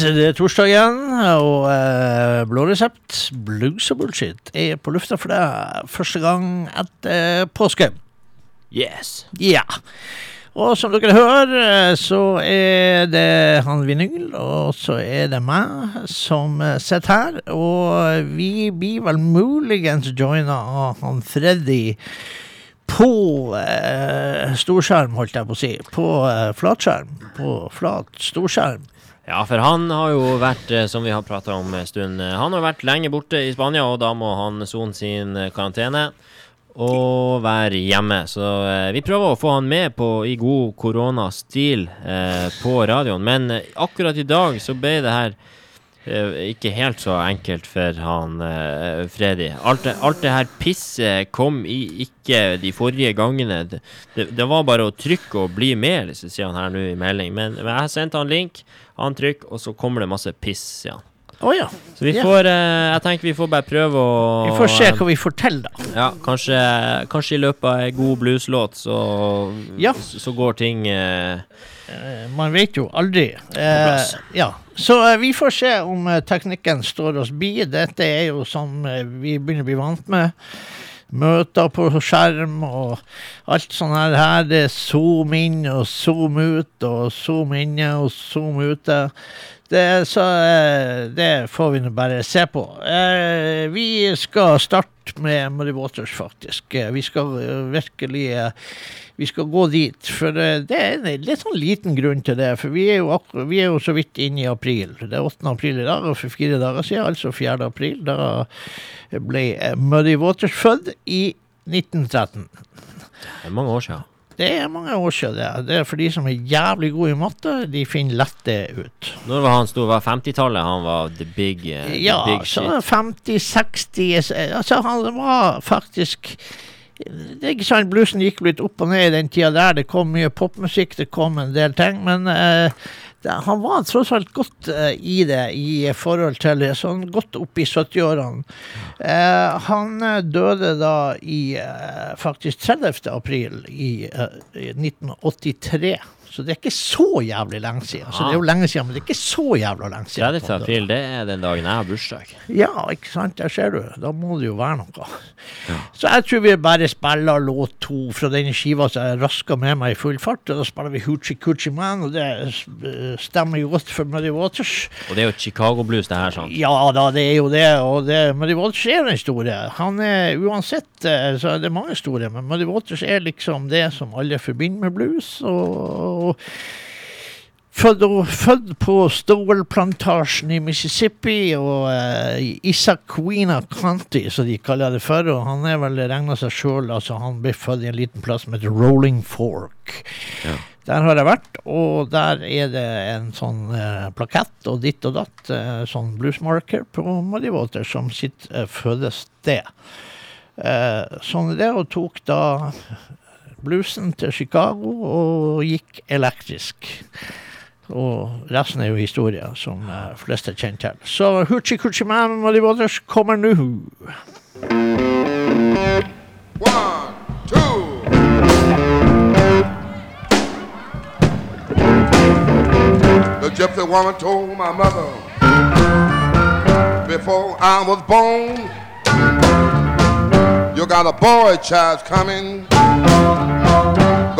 Det er torsdag igjen, og eh, Blå resept, blues og bullshit, er på lufta for deg første gang etter påske. Yes. Ja. Og som dere hører, eh, så er det han Vinyl, og så er det meg som sitter her. Og vi blir vel muligens joina av han Freddy på eh, storskjerm, holdt jeg på å si. På eh, flatskjerm. På flat storskjerm. Ja, for han har jo vært, eh, som vi har prata om en stund, eh, han har vært lenge borte i Spania, og da må han sone sin eh, karantene og være hjemme. Så eh, vi prøver å få han med på i god koronastil eh, på radioen, men akkurat i dag så ble det her ikke helt så enkelt for han uh, Freddy. Alt, det- alt det her pisset kom i ikke de forrige gangene. Det, det, var bare å trykke og bli med, liksom, sier han her nå i melding. Men, men jeg har sendt han link, han trykker, og så kommer det masse piss, sier han. Å ja. Så vi får uh, Jeg tenker vi får bare prøve å Vi får se hva vi får til, da. ja, kanskje, kanskje i løpet av ei god blueslåt så, Ja. så, så går ting uh, Eh, Man vet jo aldri. Uh, ja. Så eh, vi får se om eh, teknikken står oss bi. Dette er jo som eh, vi begynner å bli vant med. Møter på skjerm og alt sånn her. her det er zoom inn og zoom ut og zoom inne og zoom ute. Det, så eh, det får vi nå bare se på. Eh, vi skal starte med Muddy Waters, faktisk. Eh, vi skal virkelig vi skal gå dit. For det er en litt sånn liten grunn til det. For vi er jo, vi er jo så vidt inne i april. Det er 8. april i dag, og for fire dager siden, altså 4. april, da ble Muddy Waters født i 1913. Det er mange år siden. Det er mange år siden. Det, det er for de som er jævlig gode i matte, de finner lett det ut. Når var han stor? Var 50-tallet han var the big, uh, the Ja, big så shit? 50-60 Altså, han var faktisk det er ikke sant, Bluesen gikk litt opp og ned i den tida der. Det kom mye popmusikk, det kom en del ting. Men eh, han var tross alt godt uh, i det i forhold til det, sånn godt opp i 70-årene. Uh, han eh, døde da i uh, faktisk 30. april i, eh, i 1983. Så det er ikke så jævlig lenge siden. Så det er jo lenge siden, men det er ikke så jævla lenge siden. 30. april, det er den dagen jeg har bursdag. Ja, ikke sant. Der ser du. Da må det jo være noe. Så jeg tror vi bare spiller låt to fra denne skiva som jeg raska med meg i full fart. Og da spiller vi Hoochie Coochie Man, og det eh, stemmer jo godt for Muddy Waters. Og det er jo Chicago Blues, det her, sant? Ja da, det er jo det. Og det, Muddy Waters er den store. Han er uansett så så er det mange store, men Muddy Waters er liksom det som alle forbinder med blues. Og, og Født, på stålplantasjen i Mississippi og uh, Isaquina County, som de kaller det for. Og han er vel regna seg sjøl altså Han ble født i en liten plass som heter Rolling Fork. Ja. Der har jeg vært, og der er det en sånn uh, plakett og ditt og datt, uh, sånn bluesmarker på Muddy Water som sitt uh, fødested. Uh, sånn det, og tok da bluesen til Chicago og gikk elektrisk. Og resten er jo historie, som de fleste kjenner til. Så Hoochie Coochie Man og Muddy Waters kommer nå. One. Gypsy woman told my mother before I was born, you got a boy child coming,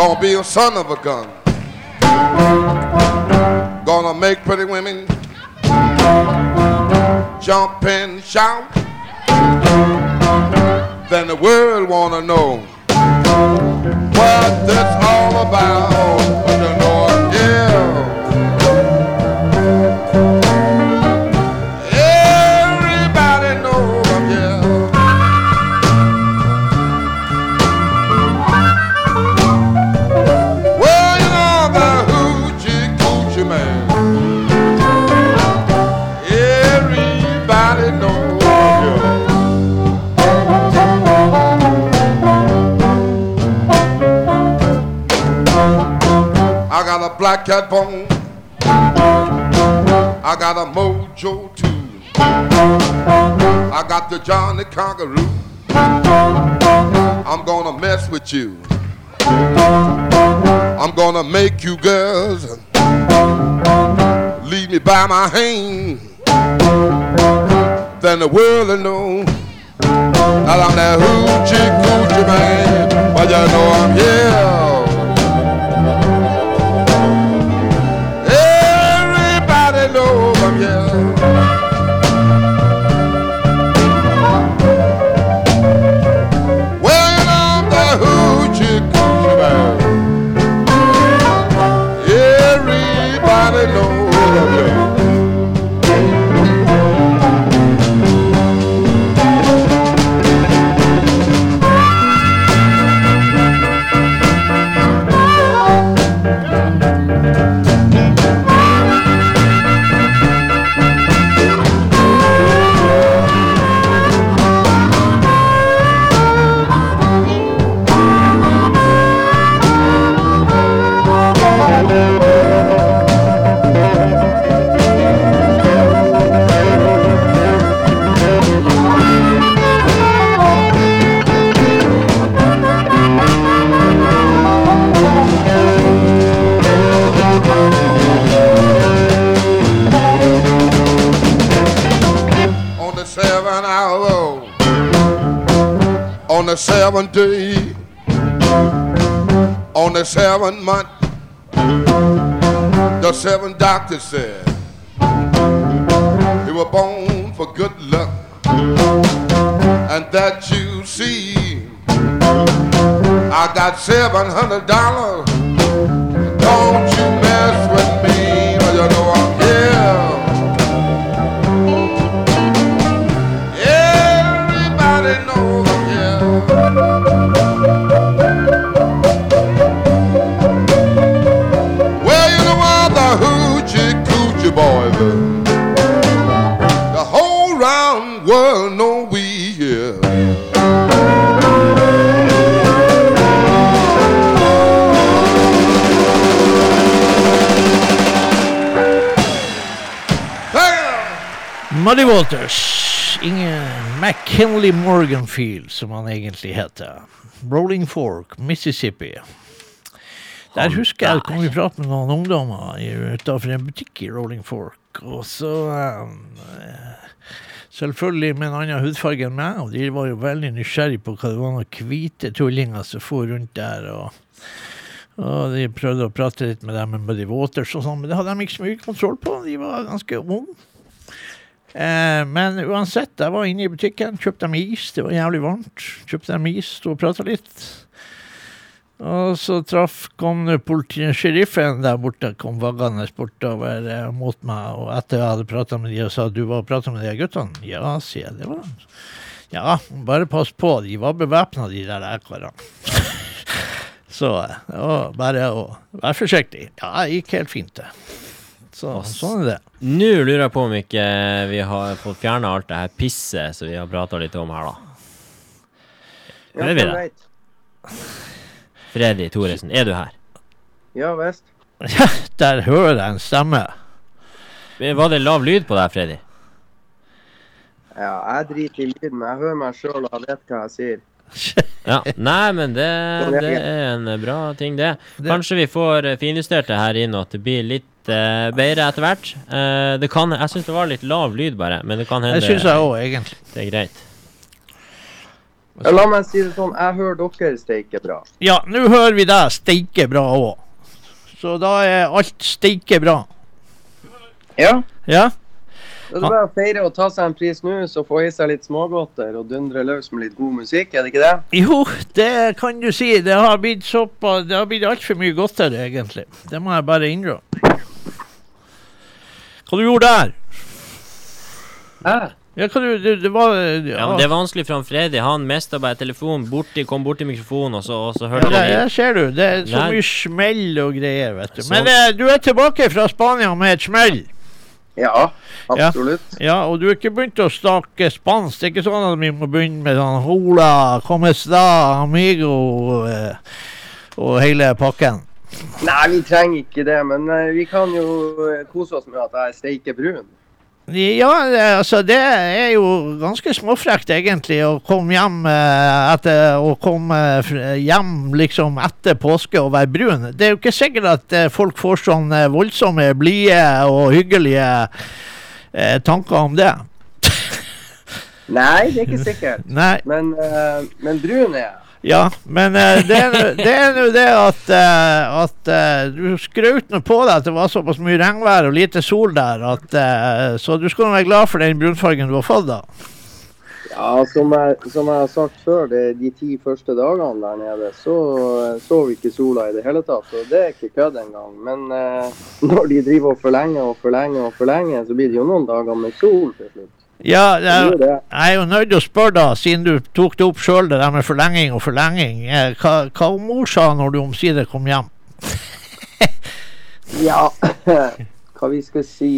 gonna be a son of a gun, gonna make pretty women jump and shout. Then the world wanna know what this all about. I'm cat bone. I got a mojo too. I got the Johnny Congaroo. I'm gonna mess with you. I'm gonna make you girls lead me by my hand. Then the world will know that I'm that hoochie coochie man. But you know I'm here. Seventh day, on the seventh month, the seven doctors said you were born for good luck, and that you see, I got seven hundred dollars. Muddy Walters. Ingen McKinley Morganfield, som han egentlig heter. Rolling Fork, Mississippi. Der husker jeg kom i prat med noen ungdommer i- utenfor en butikk i Rolling Fork. Og så um, Selvfølgelig med en annen hudfarge enn meg, og de var jo veldig nysgjerrige på hva det var noen hvite tullinger som for rundt der. og og de prøvde å prate litt med dem med Muddy Waters og sånn, men det hadde de ikke så mye kontroll på. De var ganske unge. Eh, men uansett, jeg var inne i butikken, kjøpte dem is. Det var jævlig varmt. Kjøpte dem is, sto og prata litt. Og så traff kom sheriffen der borte, kom vaggende bortover eh, mot meg. Og etter jeg hadde prata med de og sa du var og prata med de guttene? Ja, sier jeg. Det var Ja, bare pass på, de var bevæpna, de der karene. Så det var bare å være forsiktig. Ja, det gikk helt fint, det. Så sånn er det. Nå lurer jeg på om ikke vi har fått fjerna alt det her pisset som vi har prata litt om her, da. Ja, Det vil hvem Freddy Thoresen, er du her? Ja visst. Der hører jeg en stemme. Var det lav lyd på deg, Freddy? Ja, jeg driter i lyden, men jeg hører meg sjøl og jeg vet hva jeg sier. Ja. Nei, men det, Sånn det det. er en bra ting, det. Det- Kanskje vi får finjustert det her inn, og at det blir litt eh, bedre etter hvert. Uh, det kan Jeg syns det var litt lav lyd, bare, men det kan hende Det syns jeg òg, egentlig. det er greit. La meg si det sånn, jeg hører dere steike bra. Ja, nå hører vi deg steike bra òg. Så da er alt steike bra. Ja. Ja? Det er bare å feire og ta seg en pris nå, så få i seg litt smågodter og dundre løs med litt god musikk, er det ikke det? Jo, det kan du si. Det har blitt såpass Det har blitt altfor mye godteri, egentlig. Det må jeg bare innrømme. Hva du gjorde der? Hæ? Ja, hva du Det, det var ja, Ja, men Det er vanskelig for han Freddy. Han mista bare telefonen, borti, kom borti mikrofonen, og så, og så ja, hørte det, Ja, det ser du. Det er så Nei. mye smell og greier, vet du. Så- Men eh, du er tilbake fra Spania med et smell. Ja, absolutt. Ja, og du har ikke begynt å snakke spansk. Det er ikke sånn at vi må begynne med sånn Hola, comes da, amigo eh, og hele pakken. Nei, vi trenger ikke det, men eh, vi kan jo eh, kose oss med at jeg er steike brun. Ja, altså det er jo ganske småfrekt egentlig å komme hjem eh, etter å komme hjem liksom etter påske og være brun. Det er jo ikke sikkert at folk får sånn eh, voldsomme, blide og hyggelige tanker om det. Nei, det er ikke sikkert. Men, men brun er jeg. Ja, men uh, det er nå- det at, uh, at uh, du skrøt nå på deg at det var såpass mye regnvær og lite sol der, at, så du skal nå være glad for den brunfargen du har fått, da. Ja, som jeg, som jeg har sagt før, det, de ti første dagene der nede, så så vi ikke sola i det hele tatt. Og det er ikke kødd engang. Men når de driver og forlenger og forlenger og forlenger, så blir det jo noen dager med sol til slutt. Ja, det. jeg er jo nødt til å spørre, da, siden du tok det opp sjøl, det der med forlenging og forlenging. Eh, Hva, hva mor sa når du omsider kom hjem? Ja, hva vi skal si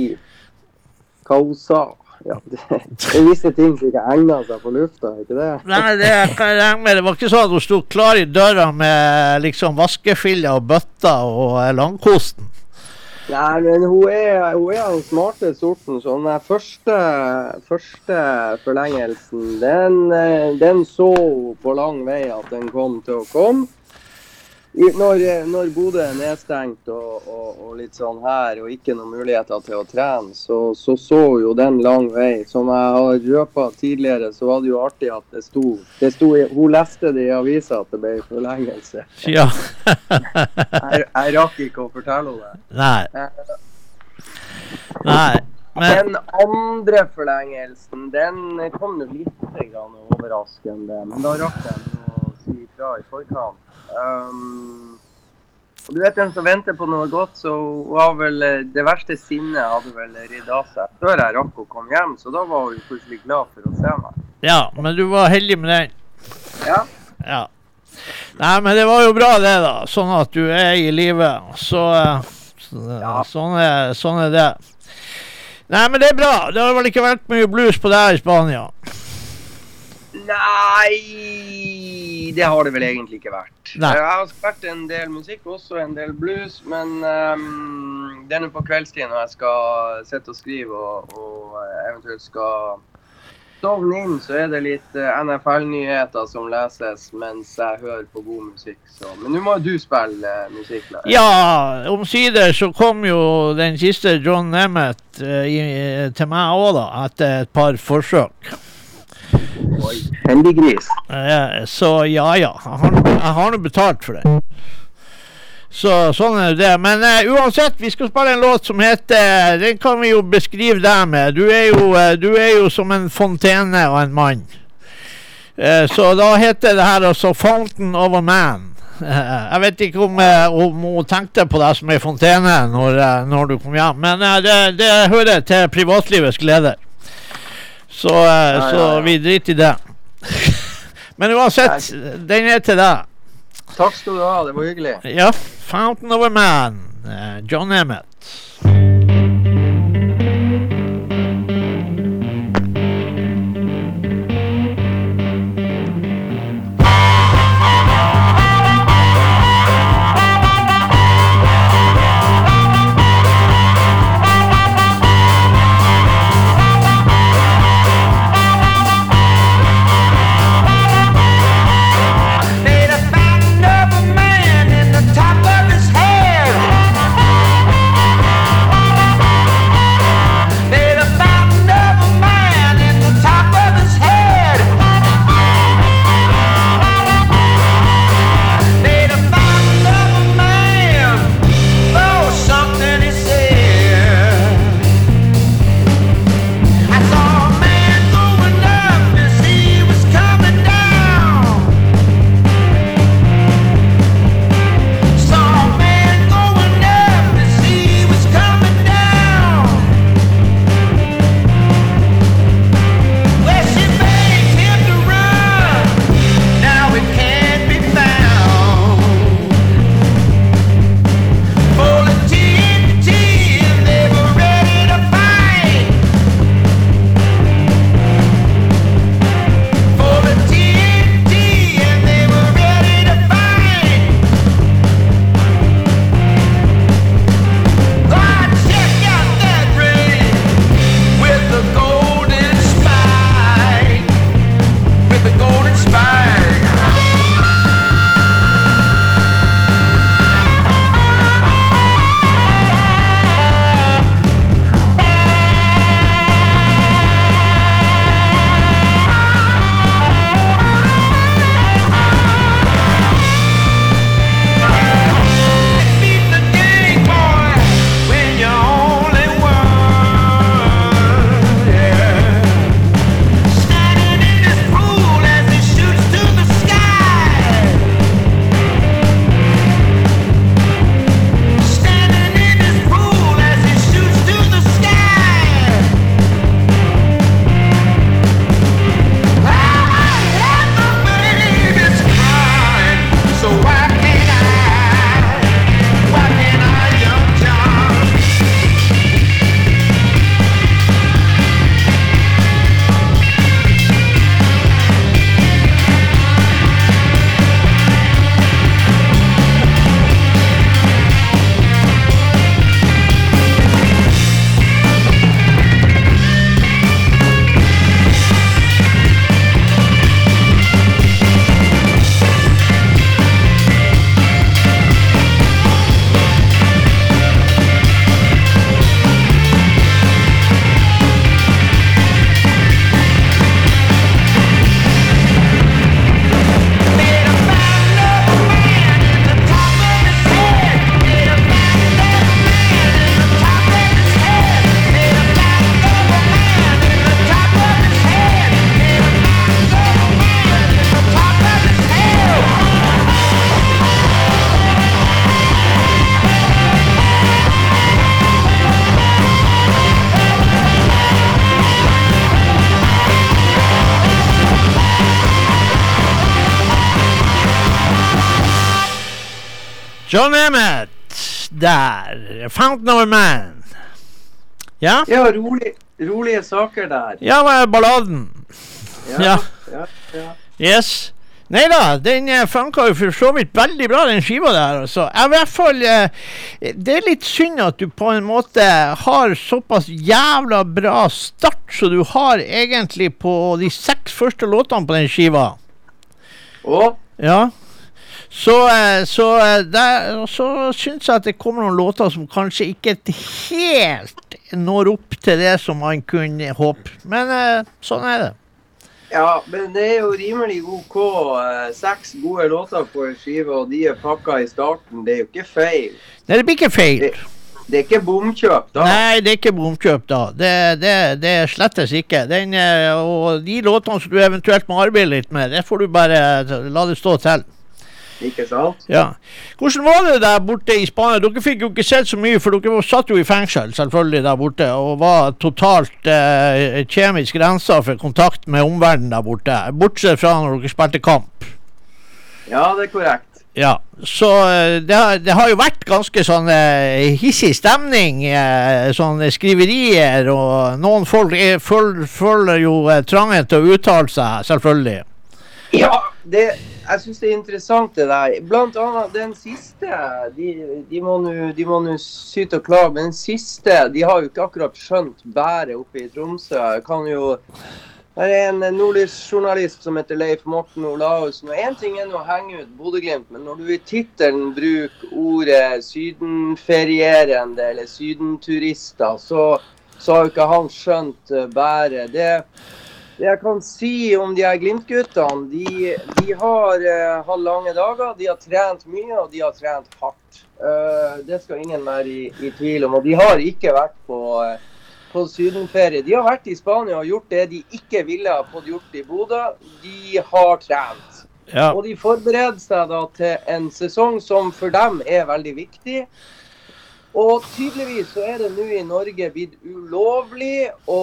Hva hun sa. Ja, det, det er visse ting som ikke egner seg på lufta, ikke det? Nei, det kan jeg regne med. Det var ikke sånn at hun sto klar i døra med liksom vaskefiller og bøtter og eh, langkosten. Nei, men hun er, hun er den smarte sorten. Så den første, første forlengelsen, den, eh, den så hun på lang vei at den kom til å komme. Når, eh, når Bodø er nedstengt og, og, og litt sånn her, og ikke noen muligheter til å trene, så så, så jo den lang vei. Som jeg har røpa tidligere, så var det jo artig at det sto, det sto i- Hun leste det i avisa at det ble forlengelse. Ja. Jeg, jeg rakk ikke å fortelle henne det. Nei. Eh, Nei. Men Den andre forlengelsen, den kom litt grann overraskende. Men da rakk jeg å si ifra i forkant. Um, og du vet den som venter på noe godt, så hun har vel eh, Det verste sinnet hadde vel ridd av seg før jeg rakk å komme hjem, så da var hun plutselig glad for å se meg. ja, men du var heldig med den. Ja. Ja. Nei, men det var jo bra det, da. Sånn at du er i live. Så, eh, så Ja. sånn, er, sånn er det. Nei, men det er bra. Det har vel ikke vært mye blues på deg i Spania? Nei Det har det vel egentlig ikke vært. Nei. Jeg har spilt en del musikk, også en del blues, men um, det er nå på kveldstid når jeg skal sitte og skrive og, og eventuelt skal sovne inn, så er det litt eh, NFL-nyheter som leses mens jeg hører på god musikk. Så. Men nå må du spille eh, musikk. Lars. Ja, omsider så kom jo den siste John Nemeth eh, i, til meg òg, da, etter et par forsøk. Heldiggris. gris. så ja ja, jeg har, nå betalt for det. Så sånn er det. Men uh, uansett, vi skal spille en låt som heter Den kan vi jo beskrive deg med. Du er jo, uh, du er jo som en fontene og en mann. Uh, så da heter det her altså 'Fountain of a Man'. Eh, jeg vet ikke om, eh, om hun tenkte på deg som ei fontene når, eh, når du kom hjem, men eh, det, det hører til privatlivets gleder. Så, eh, ja, så ja. vi driter i det. men uansett, den er til deg. Takk skal du ha, det var hyggelig. Ja, Fountain of a Man. eh, John Emmett. John Emmett der. Fountain of a Man. Ja, Ja, rolig, rolige saker der. ja hva er balladen? Ja. ja, ja. ja. Yes. Nei da, den eh, funka jo for så vidt veldig bra, den skiva der. Altså. I hvert fall, eh, det er litt synd at du på en måte har såpass jævla bra start som du har egentlig på de seks første låtene på den skiva. Og Ja. Så, eh, så, eh, der, så syns jeg at det kommer noen låter som kanskje ikke helt når opp til det som man kunne håpe. Men eh, sånn er det. Ja, men det er jo rimelig OK. Seks gode låter på en skive, og de er pakka i starten. Det er jo ikke feil. Nei, det blir ikke feil. Det er ikke bomkjøp, da. Nei, det er ikke bomkjøp, da. Det, det, det slettes ikke. Den, og de låtene som du eventuelt må arbeide litt med, det får du bare la det stå til. Ikke sant? Ja. Hvordan var det der borte i Spania? Dere fikk jo ikke sett så mye, for dere satt jo i fengsel selvfølgelig der borte, og var totalt eh, kjemisk rensa for kontakt med omverdenen der borte. Bortsett fra når dere spilte kamp. Ja, det er korrekt. Ja, så eh, det har, det har jo vært ganske sånn eh, hissig stemning. Eh, sånne skriverier, og noen folk er, føl, føler jo eh, trangen til å uttale seg, selvfølgelig. Ja, det, jeg syns det er interessant det der. Blant annet den siste. De, de må nå syte og klage, men den siste De har jo ikke akkurat skjønt bæret oppe i Tromsø. Kan jo det er en nordlysjournalist som heter Leif Morten Olaussen. og Én ting er å henge ut Bodø-Glimt, men når du i tittelen bruker ordet sydenferierende eller sydenturister, så, så har jo ikke han skjønt eh, bæret. Det, det jeg kan si om de her Glimt-guttene, de, de har uh, lange dager. De har trent mye, og de har trent hardt. Uh, det skal ingen være i, i tvil om. Og de har ikke vært på, uh, på sydenferie. De har vært i Spania og gjort det de ikke ville ha fått gjort i Bodø. De har trent. Ja. Og de forbereder seg da til en sesong som for dem er veldig viktig. Og tydeligvis så er det nå i Norge blitt ulovlig å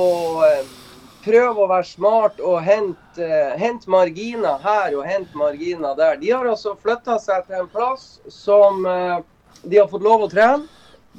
prøve å være smart og hente, eh, hente marginer her og hente marginer der. De har altså flytta seg til en plass som eh, de har fått lov å trene.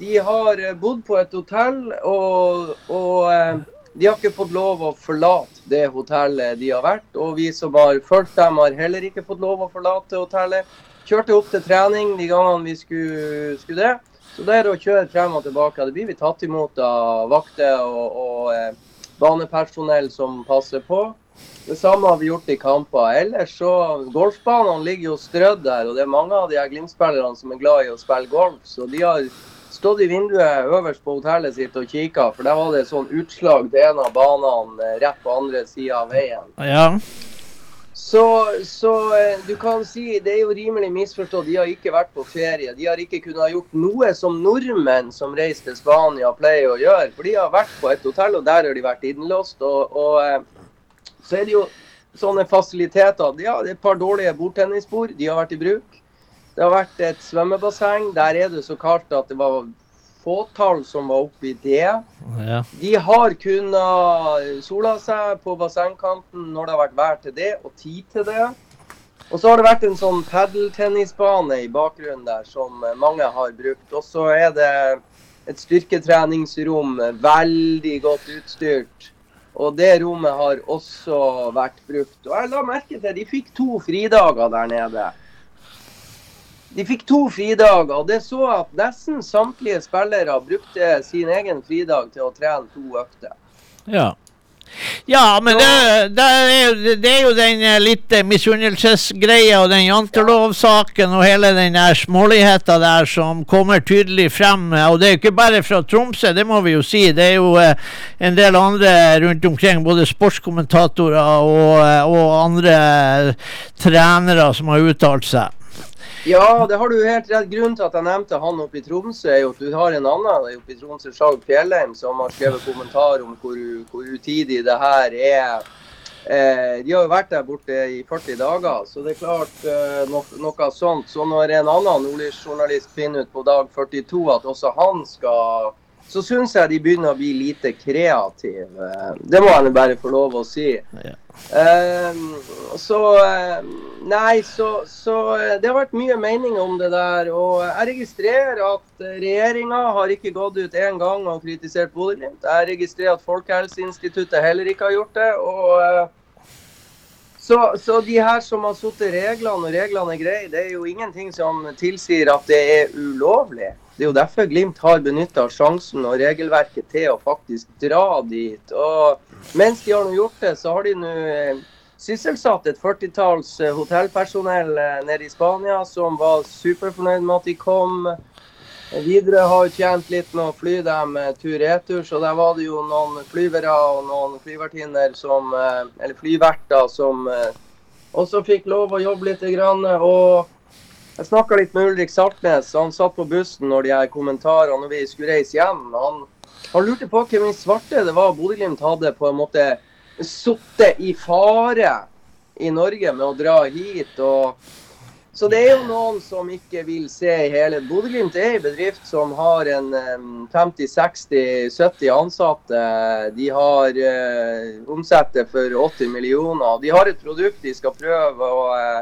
De har eh, bodd på et hotell, og, og de har ikke fått lov å forlate det hotellet de har vært. Og vi som har fulgt dem, har heller ikke fått lov å forlate hotellet. Kjørte opp til trening de gangene vi skulle, skulle det. Så det er å kjøre frem og tilbake. Det blir vi tatt imot av vakter og, og banepersonell som passer på. Det samme har vi gjort i kamper. Ellers så Golfbanene ligger jo strødd der, og det er mange av de her Glimt-spillerne som er glad i å spille golf. Så de har stått i vinduet øverst på hotellet sitt og kikka, for der var det sånn utslag til en av banene eh, rett på andre sida av veien. ja. Så, så eh, du kan si det er jo rimelig misforstått. De har ikke vært på ferie. De har ikke kunnet gjort noe som nordmenn som reiser til Spania pleier å gjøre. For de har vært på et hotell, og der har de vært innlåst. Og, og eh, så er det jo sånne fasiliteter. Ja, det er et par dårlige bordtennisbord. De har vært i bruk. Det har vært et svømmebasseng. Der er det så kaldt at det var fåtall som var oppe i det. ja. De har kunnet sola seg på bassengkanten når det har vært vær til det, og tid til det. Og så har det vært en sånn padeltennisbane i bakgrunnen der som mange har brukt. Og så er det et styrketreningsrom, veldig godt utstyrt. Og det rommet har også vært brukt. Og jeg la merke til de fikk to fridager der nede. De fikk to fridager, og det så at nesten samtlige spillere brukte sin egen fridag til å trene to økter. Ja. Ja, men det, det, er, det er jo den eh, litt eh, misunnelsesgreia og den jantelov-saken og hele den der småligheta der som kommer tydelig frem. eh, Og det er jo ikke bare fra Tromsø, det må vi jo si. Det er jo en del andre rundt omkring, både sportskommentatorer og, og andre trenere som har uttalt seg. Ja, det har du helt rett. Grunnen til at jeg nevnte han oppe i Tromsø, er jo at du har en annen oppe i Tromsø, Sjag Fjellheim, som har skrevet kommentar om hvor, hvor utidig det her er. Eh, de har jo vært der borte i 40 dager, så det er klart eh, no, noe sånt. Så når en annen nordlysjournalist finner ut på dag 42 at også han skal så syns jeg de begynner å bli lite kreative. Det må jeg bare få lov å si. Ja. Ehm, så eh, Nei, så, så eh, det har vært mye mening om det der. Og jeg registrerer at regjeringa har ikke gått ut én gang og kritisert Bodø-Glimt. Jeg registrerer at Folkehelseinstituttet heller ikke har gjort det. og Uh, så, så de her som har satt reglene, og reglene er greie, det er jo ingenting som tilsier at det er ulovlig. Det er jo derfor Glimt har benytta sjansen og regelverket til å faktisk dra dit. Og mens de har nå gjort det, så har de nå eh, sysselsatt et 40-talls eh, hotellpersonell eh, nede i Spania som var superfornøyd med at de kom. Videre har jo tjent litt med å fly dem tur-retur, så der var det jo noen flyvere og noen flyvertinner som Eller flyverter som også fikk lov å jobbe litt. Og jeg snakka litt med Ulrik Saltnes. Han satt på bussen når de her kommentarene når vi skulle reise hjem. Han, han lurte på hvem i svarte det var Bodø-Glimt hadde på en måte sittet i fare i Norge med å dra hit. og så det er jo noen som ikke vil se hele Bodø-Glimt er en bedrift som har en 50-60-70 ansatte. De har uh, omsetter for 80 millioner. De har et produkt de skal prøve og... eh,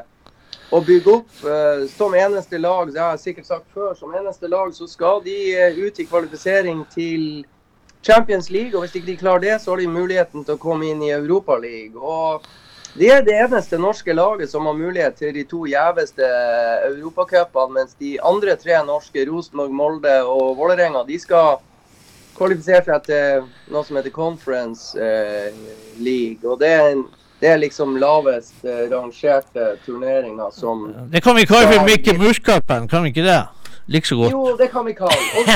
å bygge opp. Eh, som eneste lag, det har jeg sikkert sagt før, som eneste lag så skal de eh, ut i kvalifisering til Champions League. Og hvis ikke de klarer det, så har de muligheten til å komme inn i Europaligaen. Det er det eneste norske laget som har mulighet til de to gjeveste europacupene, mens de andre tre norske, Rosenborg, Molde og Vålerenga, de skal kvalifisere seg til noe som heter Conference eh, League. Og det er, en, det er liksom lavest eh, rangerte turneringer som Det kan vi kalle for Mikke Mus-cupen, kan vi ikke det? Like så godt. Jo, det kan vi kalle. Og,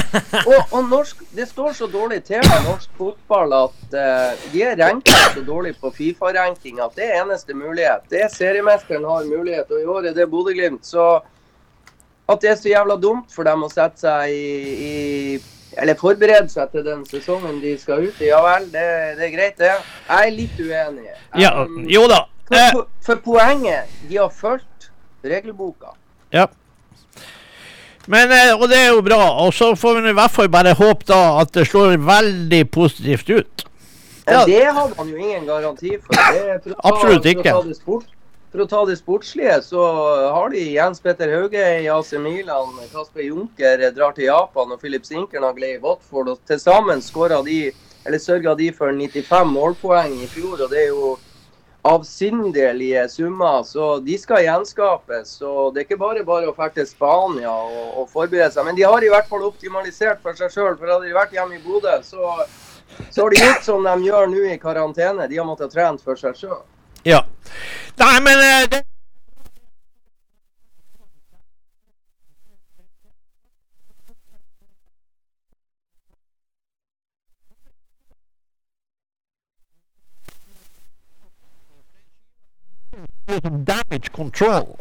og, og norsk, det står så dårlig til med norsk fotball at uh, de er ranka så dårlig på Fifa-ranking at det er eneste mulighet. Det er seriemesteren har mulighet, og i år er det Bodø-Glimt. Så at det er så jævla dumt for dem å sette seg i, i Eller forberede seg til den sesongen de skal ut i, ja vel, det, det er greit, det. Jeg er litt uenig. Ja, Um, jo da. Eh, for, for poenget, de har fulgt regelboka. Ja. Men, eh, og det er jo bra. Og så får vi i hvert fall bare håpe da at det slår veldig positivt ut. Ja. det har man jo ingen garanti for. Det er for Absolutt ikke. For det for å ta det sportslige, så har de Jens Petter Hauge i AC Milan, Kasper Junker drar til Japan, og Philip Sinkernagel i Watford. og Til sammen skåra de, eller sørga de for 95 målpoeng i fjor, og det er jo avsindelige summer. Så de skal gjenskapes. Så det er ikke bare bare å dra til Spania og, og forberede seg. Men de har i hvert fall optimalisert for seg sjøl. For hadde de vært hjemme i Bodø, så, så har de gjort som de gjør nå i karantene. De har måttet ha trent for seg sjøl. Ja. Nei, men eh, det Damage control.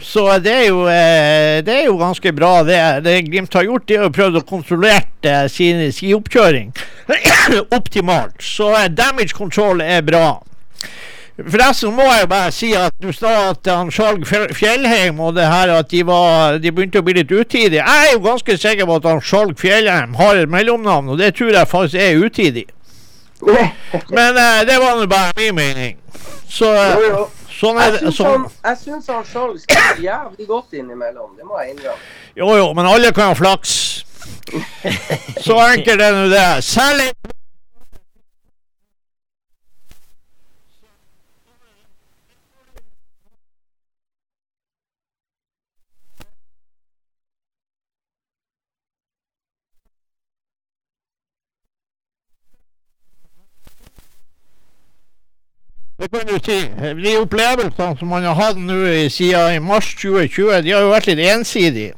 Så det er jo, eh, det er jo ganske bra. Det, det Glimt har gjort, er å prøve å kontrollere eh, sin skioppkjøring optimalt. Så damage control er bra. Forresten må jeg bare si at du sa at han Skjalg Fjellheim og det her at de, var, de begynte å bli litt utidige. Jeg er jo ganske sikker på at han Skjalg Fjellheim har et mellomnavn, og det tror jeg faktisk er utidig. Men eh, det var nå bare min mening. Så eh, Jo, jo. sånn er Jeg syns Sånn. han, han Skjalg skriver jævlig godt innimellom. Det må jeg innrømme. Jo jo, men alle kan ha flaks. Så enkelt er nå det. Særlig Det kan du si. De opplevelsene som man har hatt nå i- siden i mars 2020, de har jo vært litt ensidige.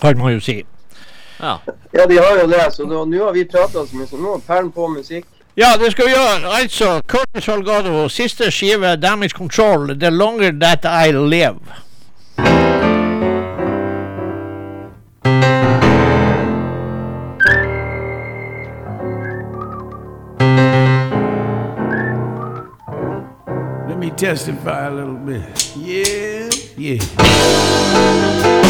Kan man jo si. Ja. Ja, de har jo det. Så nå nå har vi prata så mye, så nå er perlen på musikk. Ja, det skal vi gjøre. Altså, Curtis Salgado, siste skive, 'Damage Control', 'The Longer That I Live'. Testify a little bit. Yeah, yeah.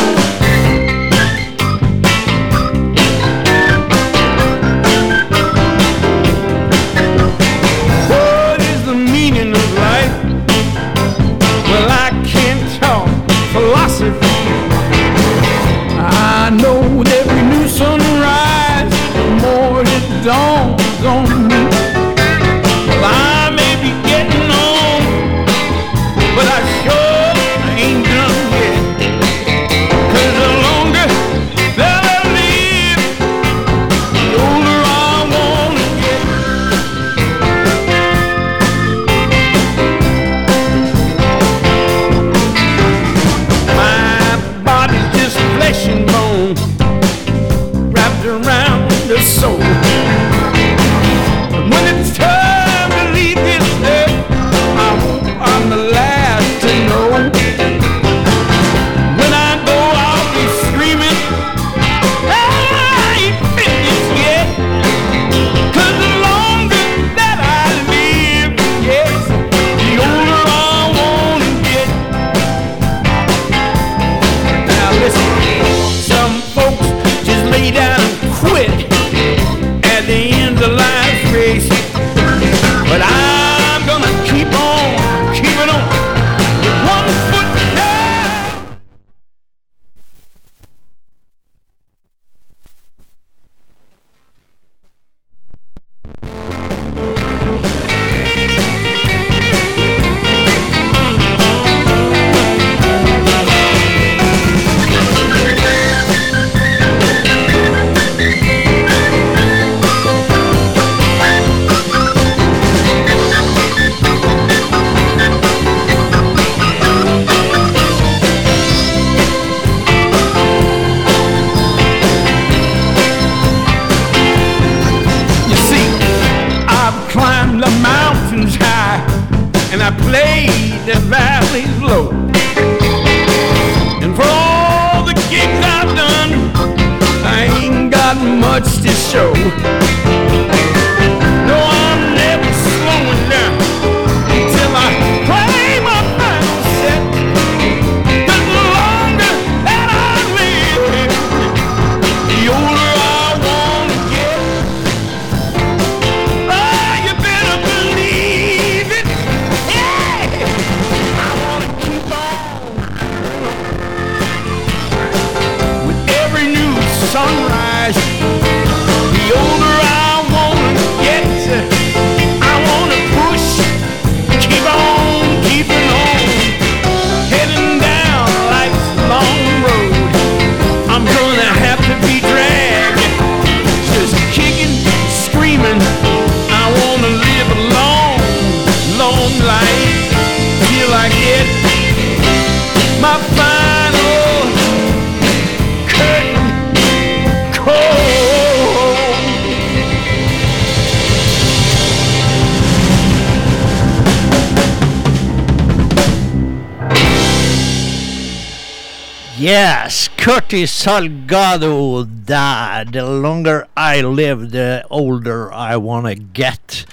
Curtis Salgado der. The longer I live, the older I wanna get.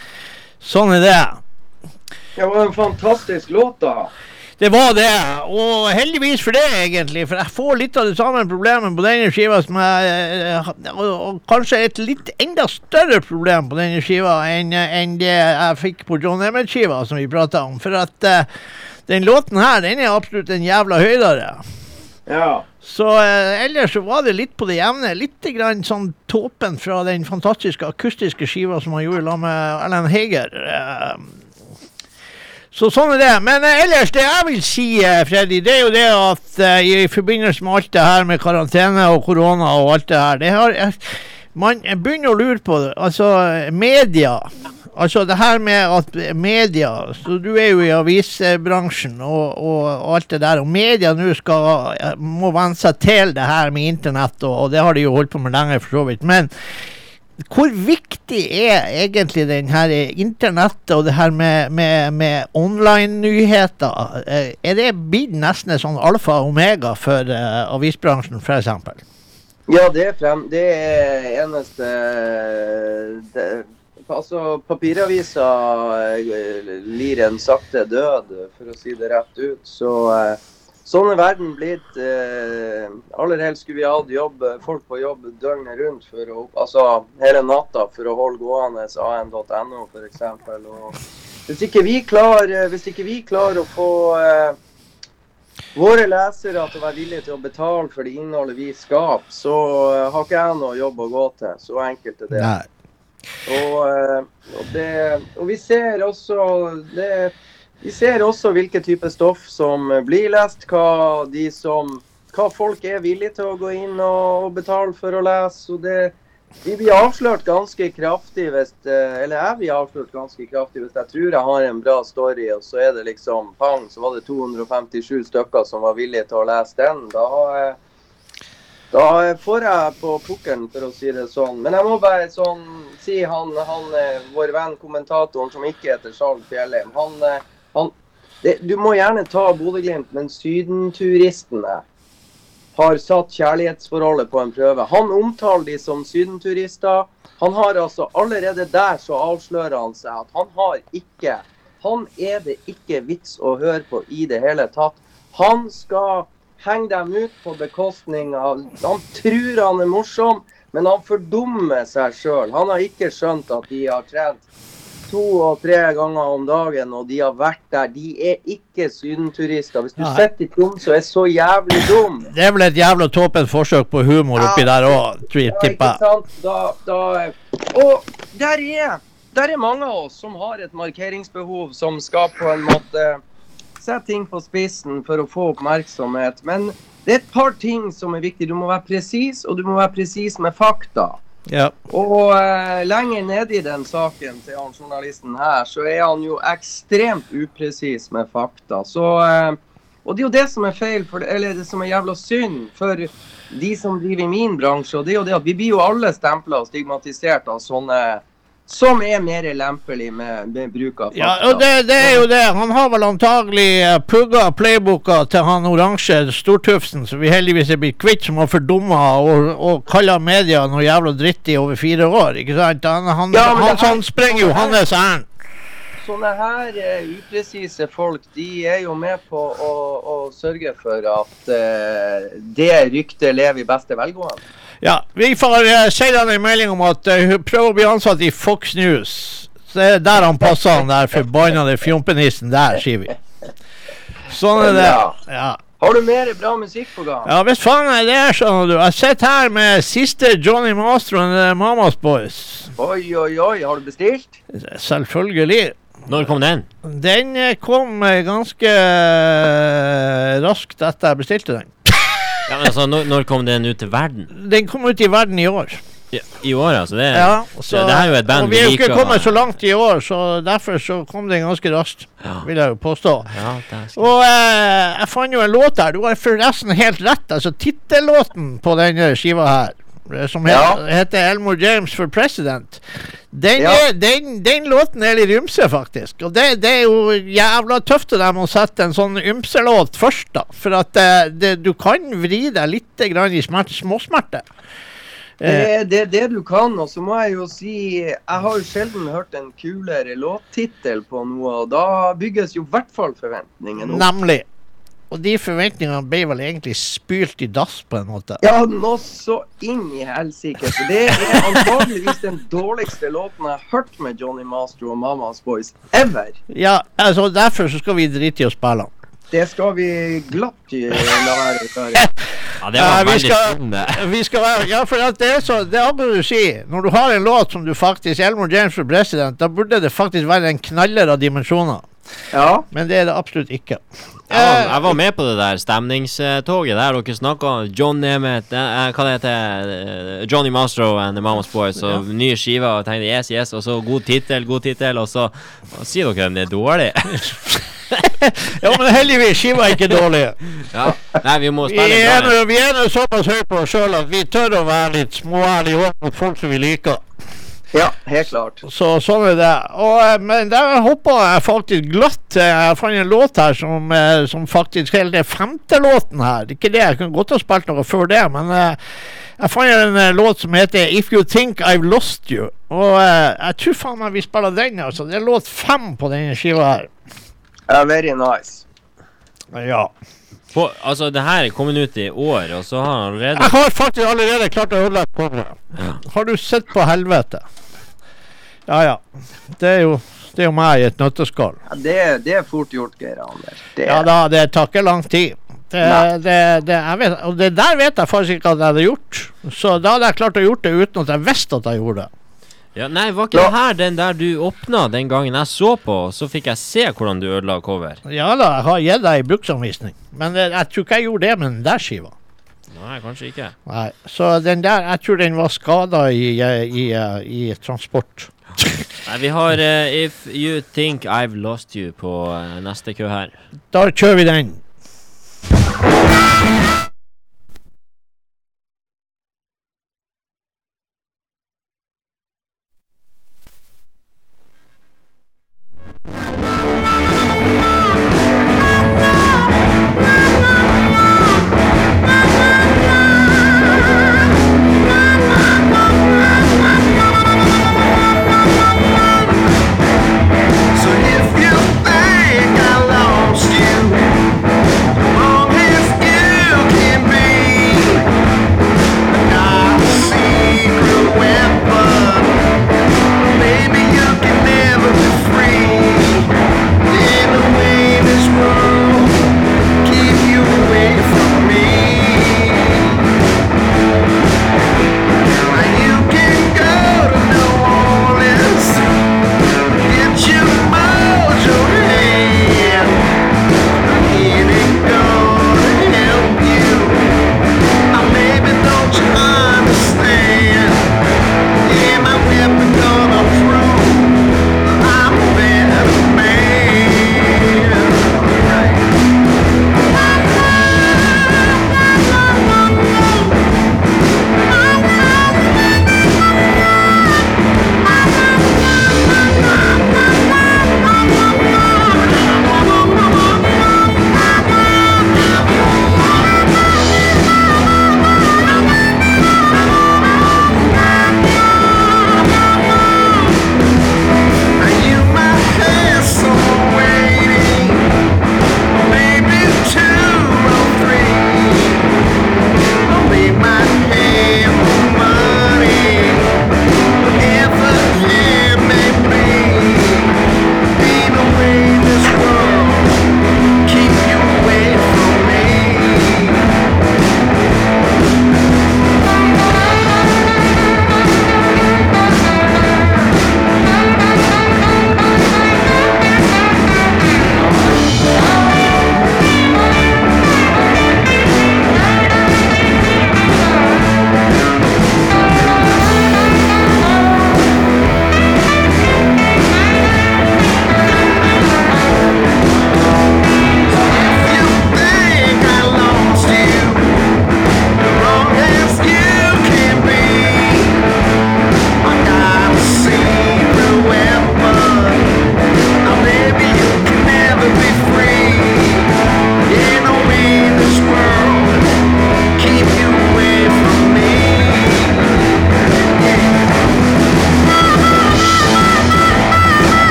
Sånn er det. Det var en fantastisk låt, da. Det var det, og heldigvis for det, egentlig. For jeg får litt av det samme problemet på denne skiva som jeg eh, Og, kanskje et litt enda større problem på denne skiva enn enn det jeg fikk på John Emmett-skiva, som vi prata om. For at eh, den låten her, den er absolutt en jævla høydere. Ja. Så eh, ellers så var det litt på det jevne. Litt grann sånn tåpen fra den fantastiske akustiske skiva som han gjorde sammen med Erlend Heger. Eh, så sånn er det. Men eh, ellers, det jeg vil si, eh, Freddy, det er jo det at eh, i forbindelse med alt det her med karantene og korona og alt det her, det har eh, Man begynner å lure på det. Altså, media. Altså det her med at media Så du er jo i avisbransjen og, og, og alt det der. Og media nå eh, må venne seg til det her med internett, og, og det har de jo holdt på med lenge, for så vidt. Men hvor viktig er egentlig den her internettet og det her med, med, med online-nyheter? Eh, Er det blitt nesten en sånn alfa og omega for uh, avisbransjen, f.eks.? Ja, det er frem... Det er eneste det, Altså, papiravisa eh, lir en sakte død, for å si det rett ut. Så eh, sånn er verden blitt. Eh, aller helst skulle vi hatt folk på jobb døgnet rundt, for å, altså hele natta, for å holde gående an.no f.eks. Hvis ikke vi klarer, hvis ikke vi klarer å få eh, våre lesere til å være villige til å betale for det innholdet vi skaper, så har ikke jeg noe jobb å gå til. Så enkelt er det. Nei. Og, eh, og, det, og vi ser også det, Vi ser også hvilke type stoff som blir lest, hva, som, hva folk er villige til å gå inn og, og betale for å lese. Det, vi blir avslørt ganske kraftig hvis eh, Eller jeg blir avslørt ganske kraftig hvis jeg tror jeg har en bra story, og så er det liksom pang, så var det 257 stykker som var villige til å lese den. Da eh, da får jeg på pukkelen, for å si det sånn. Men jeg må bare sånn si han, han eh, vår venn kommentatoren som ikke heter Charles Fjellheim, han, eh, han det, Du må gjerne ta Bodø-Glimt, men sydenturistene har satt kjærlighetsforholdet på en prøve. Han omtaler de som sydenturister. Han har altså Allerede der så avslører han seg at han har ikke Han er det ikke vits å høre på i det hele tatt. Han skal henge dem ut på bekostning av Han tror han er morsom, men han fordummer seg sjøl. Han har ikke skjønt at de har trent to og tre ganger om dagen, og de har vært der. De er ikke sydenturister. Hvis du Nei. sitter i Tromsø og er så jævlig dum Det er vel et jævla tåpent forsøk på humor oppi der òg, Ja, tipper jeg. og der er, der er mange av oss som har et markeringsbehov, som skal på en måte sette ting på spissen for å få oppmerksomhet. Men det er et par ting som er viktig. Du må være presis, og du må være presis med fakta. Ja. Og uh, lenger nede i den saken til han journalisten her, så er han jo ekstremt upresis med fakta. Så, uh, og det er jo det som er feil, for, eller det som er jævla synd for de som driver i min bransje. Og det er jo det at vi blir jo alle stempla og stigmatisert av sånne som er mer lempelig med, med bruk av fakta. Ja, og det, det er jo det. Han har vel antagelig eh, pugga playbooka til han oransje stortufsen som vi heldigvis er blitt kvitt, som har fordumma og, og kalla media noe jævla dritt i over fire år. ikke sant? Han, han, Ja, men han, er, han sprenger jo hans ærend. Sånne her uh, upresise folk, de er jo med på å, å sørge for at uh, det ryktet lever i beste velgående. Ja, vi får uh, sende en melding om at uh, hun prøver å bli ansatt i Fox News. Så det er der han passer, han der forbannede fjompenissen der, sier vi. Sånn er det. Ja. Har du mer bra musikk på gang? Ja, hvis faen er det, skjønner du. Jeg sitter her med siste Johnny Mastro og uh, Mamas Boys. Oi, oi, oi, har du bestilt? Selvfølgelig. Når kom den? Den eh, kom eh, ganske eh, raskt etter jeg bestilte den. Ja, men altså, når, når kom den ut til verden? Den kom ut i verden i år. Ja, I år, altså? Det, Ja, så, det her er jo et band og vi er jo ikke kommet så langt i år, så derfor så kom den ganske raskt, Ja. vil jeg jo påstå. Ja, det er. Og eh, jeg fant jo en låt her. Du har forresten helt rett. Altså Tittellåten på denne skiva her, eh, som Ja. heter Elmore James for President, den, Ja. er, den, den låten er litt ymse, faktisk. Og det, det er jo jævla tøft av dem å sette en sånn ymselåt først, da. For at eh, det, du kan vri deg litt grann i smert, småsmerte. Det Eh, er det, er det du kan. Og så må jeg jo si Jeg har jo sjelden hørt en kulere låttittel på noe, og da bygges jo i hvert fall forventningene opp. nemlig. Og de forventningene ble vel egentlig spylt i dass, på en måte. Ja, nå så inn i helsike. Det er antageligvis den dårligste låten jeg har hørt med Johnny Mastro og Mamas Boys ever. Ja, altså Derfor så skal vi drite i å spille den. Det skal vi glatt la være. Kari. Ja, det var veldig det. Vi skal være, ja, for at det er så Det er akkurat du sier. Når du har en låt som du faktisk Elmore James for president, da burde det faktisk være en knaller av dimensjoner. Ja. Men det er det absolutt ikke. Jeg var, Eh, jeg var med på det der stemningstoget der dere snakka om John Nemeth, eh, hva det heter eh, Johnny Mastro and the Mamas Boys, og nye skiver, og tenkte yes, yes, og så god tittel, god tittel, og så og sier dere den er dårlig. ja, men heldigvis, skiva er ikke dårlig. ja. Nei, vi må spille vi er nå såpass høye på oss sjøl at vi tør å være litt småærlige overfor folk som vi liker. Ja, helt klart. Så sånn er det. Og, eh, men der hoppa jeg faktisk glatt. eh, Jeg fant en låt her som, eh, som faktisk er den femte låten her. Ikke det, jeg kunne godt ha spilt noe før det, men jeg fant en låt som heter If You Think I've Lost You. Og jeg tror faen meg vi spiller den, altså. Det er låt fem på denne skiva her. Ja, very nice. Ja. På, altså, det her er kommet ut i år, og så har han allerede Jeg har faktisk allerede klart å ødelegge coveret. Ja. Har du sett på helvete? Ja ja. Det er jo, det er jo meg i et nøtteskall. Ja, det, det er fort gjort, Geir Anders. Det, Ja da, det tar ikke lang tid. Det, det, det, jeg vet, og det der vet jeg faktisk ikke at jeg hadde gjort. Så da hadde jeg klart å gjort det uten at jeg visste at jeg gjorde det. Ja, Nei, var ikke det her den der du åpna den gangen jeg så på, så fikk jeg se hvordan du ødela cover? Ja da, jeg har gitt deg bruksanvisning. Men jeg, jeg tror ikke jeg gjorde det med den der skiva. Nei, kanskje ikke. Nei, Så den der, jeg tror den var skada i, i, i, eh, i transport. Nei, vi har uh, If You Think I've Lost You på uh, neste kø her. Da kjører vi den.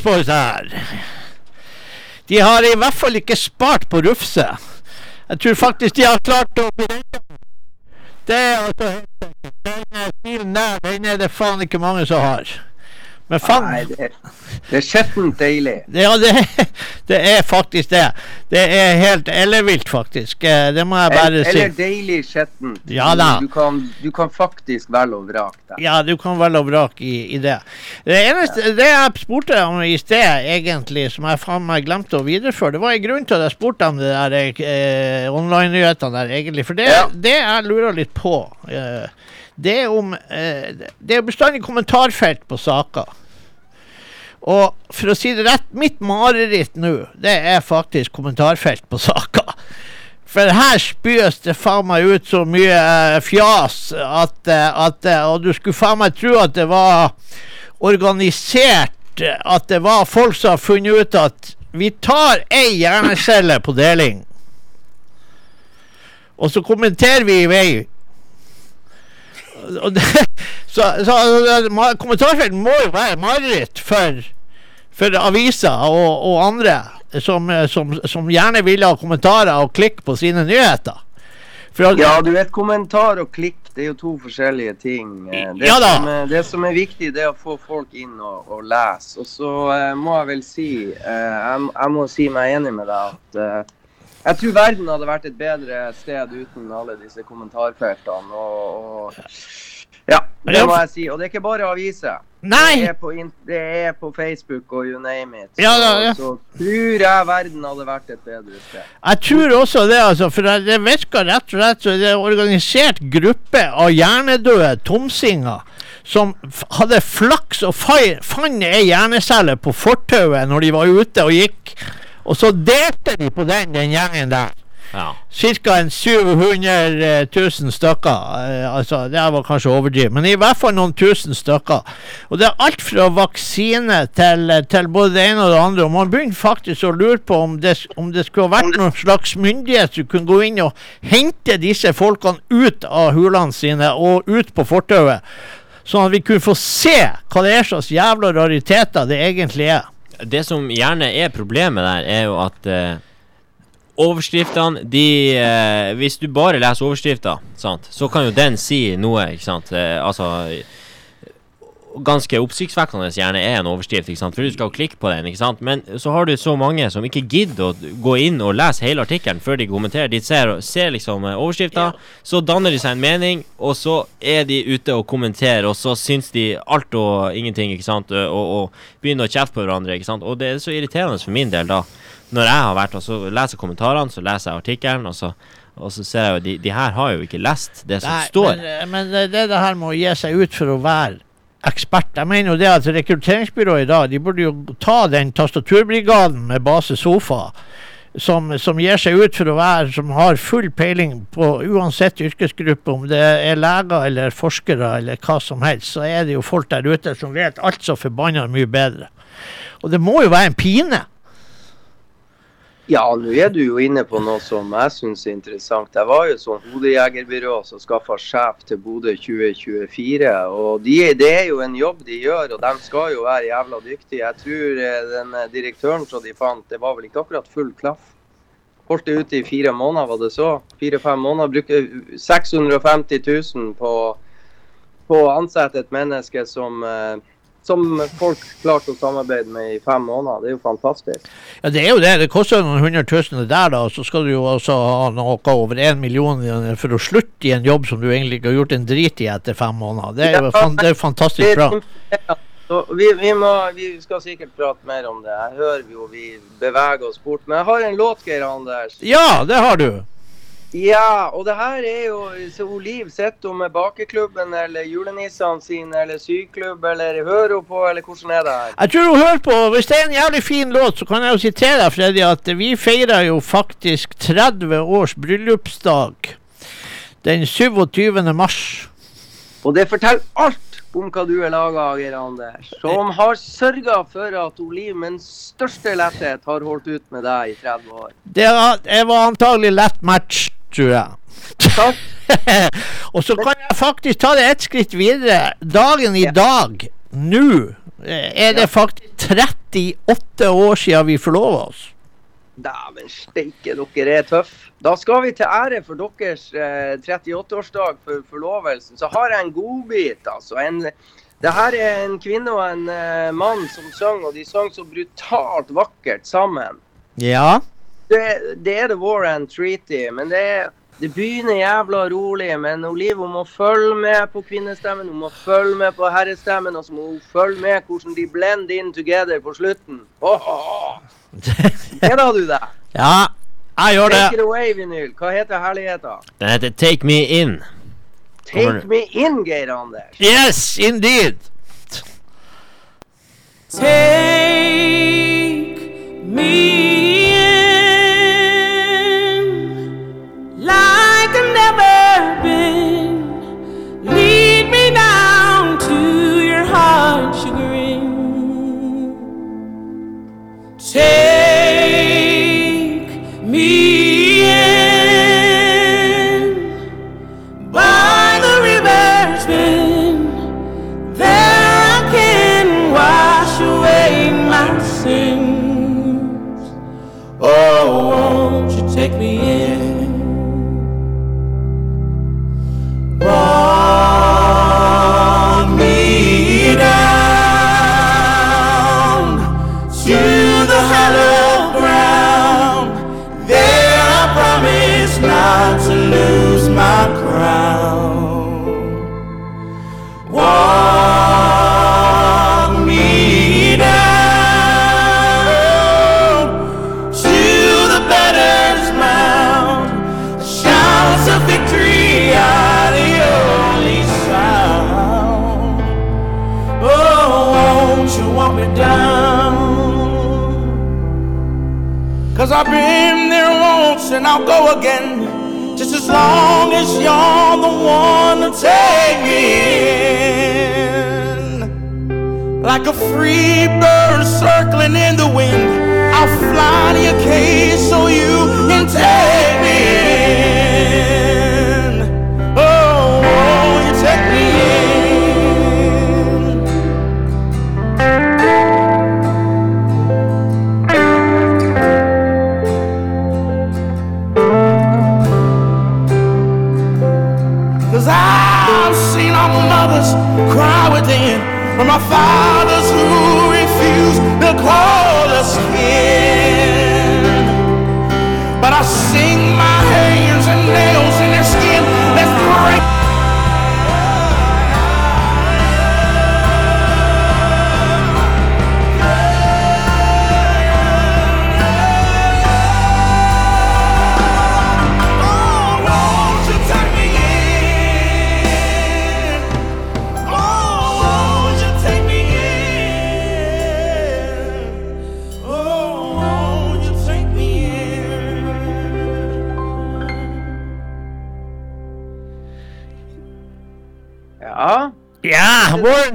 Boys her. De har i hvert fall ikke spart på Rufse. Jeg tror faktisk de har klart å Det er altså helt sikkert. Den stilen der, den er det faen ikke mange som har. Men faen Nei, det, det er skjettent deilig. Ja, det, det er faktisk det. Det er helt ellevilt, faktisk. Eh, Det må jeg bare Eller, si. eller deilig skjettent. Ja da. Du, kan, du kan faktisk velge og vrake der. Ja, du kan velge og vrake i, i det. Det eneste det jeg spurte om i sted, egentlig, som jeg faen meg glemte å videreføre, det var en grunn til at jeg spurte om det der eh, online-nyhetene der, egentlig. For det, Ja. det jeg lurer litt på, eh, det er om eh, Det er bestandig kommentarfelt på saker. Og for å si det rett, mitt mareritt nå, det er faktisk kommentarfelt på saker. For her spyes det faen meg ut så mye eh, fjas at, eh, at eh, Og du skulle faen meg tro at det var organisert, at det var folk som har funnet ut at vi tar ei hjernecelle på deling, og så kommenterer vi i vei. Det, så, så altså, ma- kommentarfelt må jo være mareritt for, for aviser og, og andre som, som, som gjerne vil ha kommentarer og klikk på sine nyheter. At, Ja, du vet, kommentar og klikk, det er jo to forskjellige ting. Eh, Det, Ja som, er, det som er viktig, det er å få folk inn og, og lese. Og så eh, må jeg vel si, eh, jeg, jeg må si meg enig med deg at eh, jeg tror verden hadde vært et bedre sted uten alle disse kommentarfeltene. Og, og ja, det må jeg si. Og det er ikke bare aviser. Nei! Det er, på, det er på Facebook og you name it. Så, Ja, ja, ja. så tror jeg verden hadde vært et bedre sted. Jeg tror også det, altså. For det- virker rett og slett som det er en organisert gruppe av hjernedøde tomsinger som hadde flaks og fant ei hjernecelle på fortauet når de var ute og gikk. Og så delte de på den, den gjengen der. Ja. Ca. 700 000 stykker. eh, altså, det var kanskje overdrevet, men i hvert fall noen tusen stykker. Og det er alt fra vaksine til, til både det ene og det andre. Og man begynner faktisk å lure på om det, om det skulle vært noen slags myndighet som kunne gå inn og hente disse folkene ut av hulene sine og ut på fortauet. Sånn at vi kunne få se hva det er slags jævla rariteter det egentlig er. Det som gjerne er problemet der, er jo at eh, overskriftene de eh, Hvis du bare leser overskrifta, så kan jo den si noe, ikke sant. Eh, altså Ganske oppsiktsvekkende gjerne er en overskrift, ikke sant? for du skal klikke på den. ikke sant? Men så har du så mange som ikke gidder å gå inn og lese hele artikkelen før de kommenterer. De ser, ser liksom eh, overskrifta, så danner de seg en mening, og så er de ute og kommenterer, og så syns de alt og ingenting, ikke sant, og, og begynner å kjefte på hverandre. ikke sant? Og det er så irriterende for min del, da. Når jeg har vært og så leser kommentarene, så leser jeg artikkelen, og så, og så ser jeg jo de, de her har jo ikke lest det som Nei, står. Men, eh, men det, det her med å gi seg ut for å være ekspert Jeg mener jo det at rekrutteringsbyrået i dag De burde jo ta den tastaturbrigaden med base sofa. Som, som gir seg ut for å være Som har full peiling på uansett yrkesgruppe, om det er leger eller forskere eller hva som helst, så er det jo folk der ute som vet alt så forbanna mye bedre. Og det må jo være en pine. Ja, nå er du jo inne på noe som jeg syns er interessant. Jeg var jo sånn hodejegerbyrå som skaffa sjef til Bodø 2024. og de, Det er jo en jobb de gjør, og de skal jo være jævla dyktige. Jeg tror eh, den eh, direktøren som de fant, det var vel ikke akkurat full klaff. Holdt det ute i fire måneder, var det så? Fire-fem måneder. Brukte 650 000 på, på å ansette et menneske som eh, som folk klarte å samarbeide med i fem måneder. Det er jo fantastisk. Ja, det er jo det. Det koster noen hundre tusen der, da. Så skal du jo også ha noe over én million for å slutte i en jobb som du egentlig ikke har gjort en drit i etter fem måneder. Det er jo fan, det er fantastisk bra. Så vi, vi, må, vi skal sikkert prate mer om det. Jeg hører jo vi beveger oss bort. Men jeg har en låt, Geir Anders. Ja, det har du. Ja, og det her er jo så Liv sitter hun med bakeklubben eller julenissene sine eller syklubb eller hører hun på, eller hvordan er det her? Jeg tror du hører på Hvis det er en jævlig fin låt, så kan jeg jo sitere Freddy, at vi feirer jo faktisk 30 års bryllupsdag den 27. mars. Og det forteller alt om hva du er laga av, Geir Anders. Som har sørga for at Oliv med den største letthet har holdt ut med deg i 30 år. Det var, det var antagelig lett match, tror jeg. Og så kan jeg faktisk ta det ett skritt videre. Dagen i dag, nå, eh, er det faktisk 38 år siden vi forlova oss. Dæven steike, dere er tøff. Da skal vi til ære for deres eh, 38-årsdag for forlovelsen. Så har jeg en godbit, altså. En, det her er en kvinne og en eh, mann som synger, og de synger så brutalt vakkert sammen. Ja. Det, det er The War and Treaty, men det, er, det begynner jævla rolig. Men Olive må følge med på kvinnestemmen, hun må følge med på herrestemmen, og så må hun følge med hvordan de blend in together på slutten. Åh, Gleder du deg? ja, jeg gjør Take it det. away, vinyl. Hva heter herligheten? Den heter Take Me In. Take me in, Geir Anders. Yes, indeed. Take me in been there once and I'll go again. Just as long as you're the one to take me in. Like a free bird circling in the wind, I'll fly to your cage so you can take from our fathers who refused to call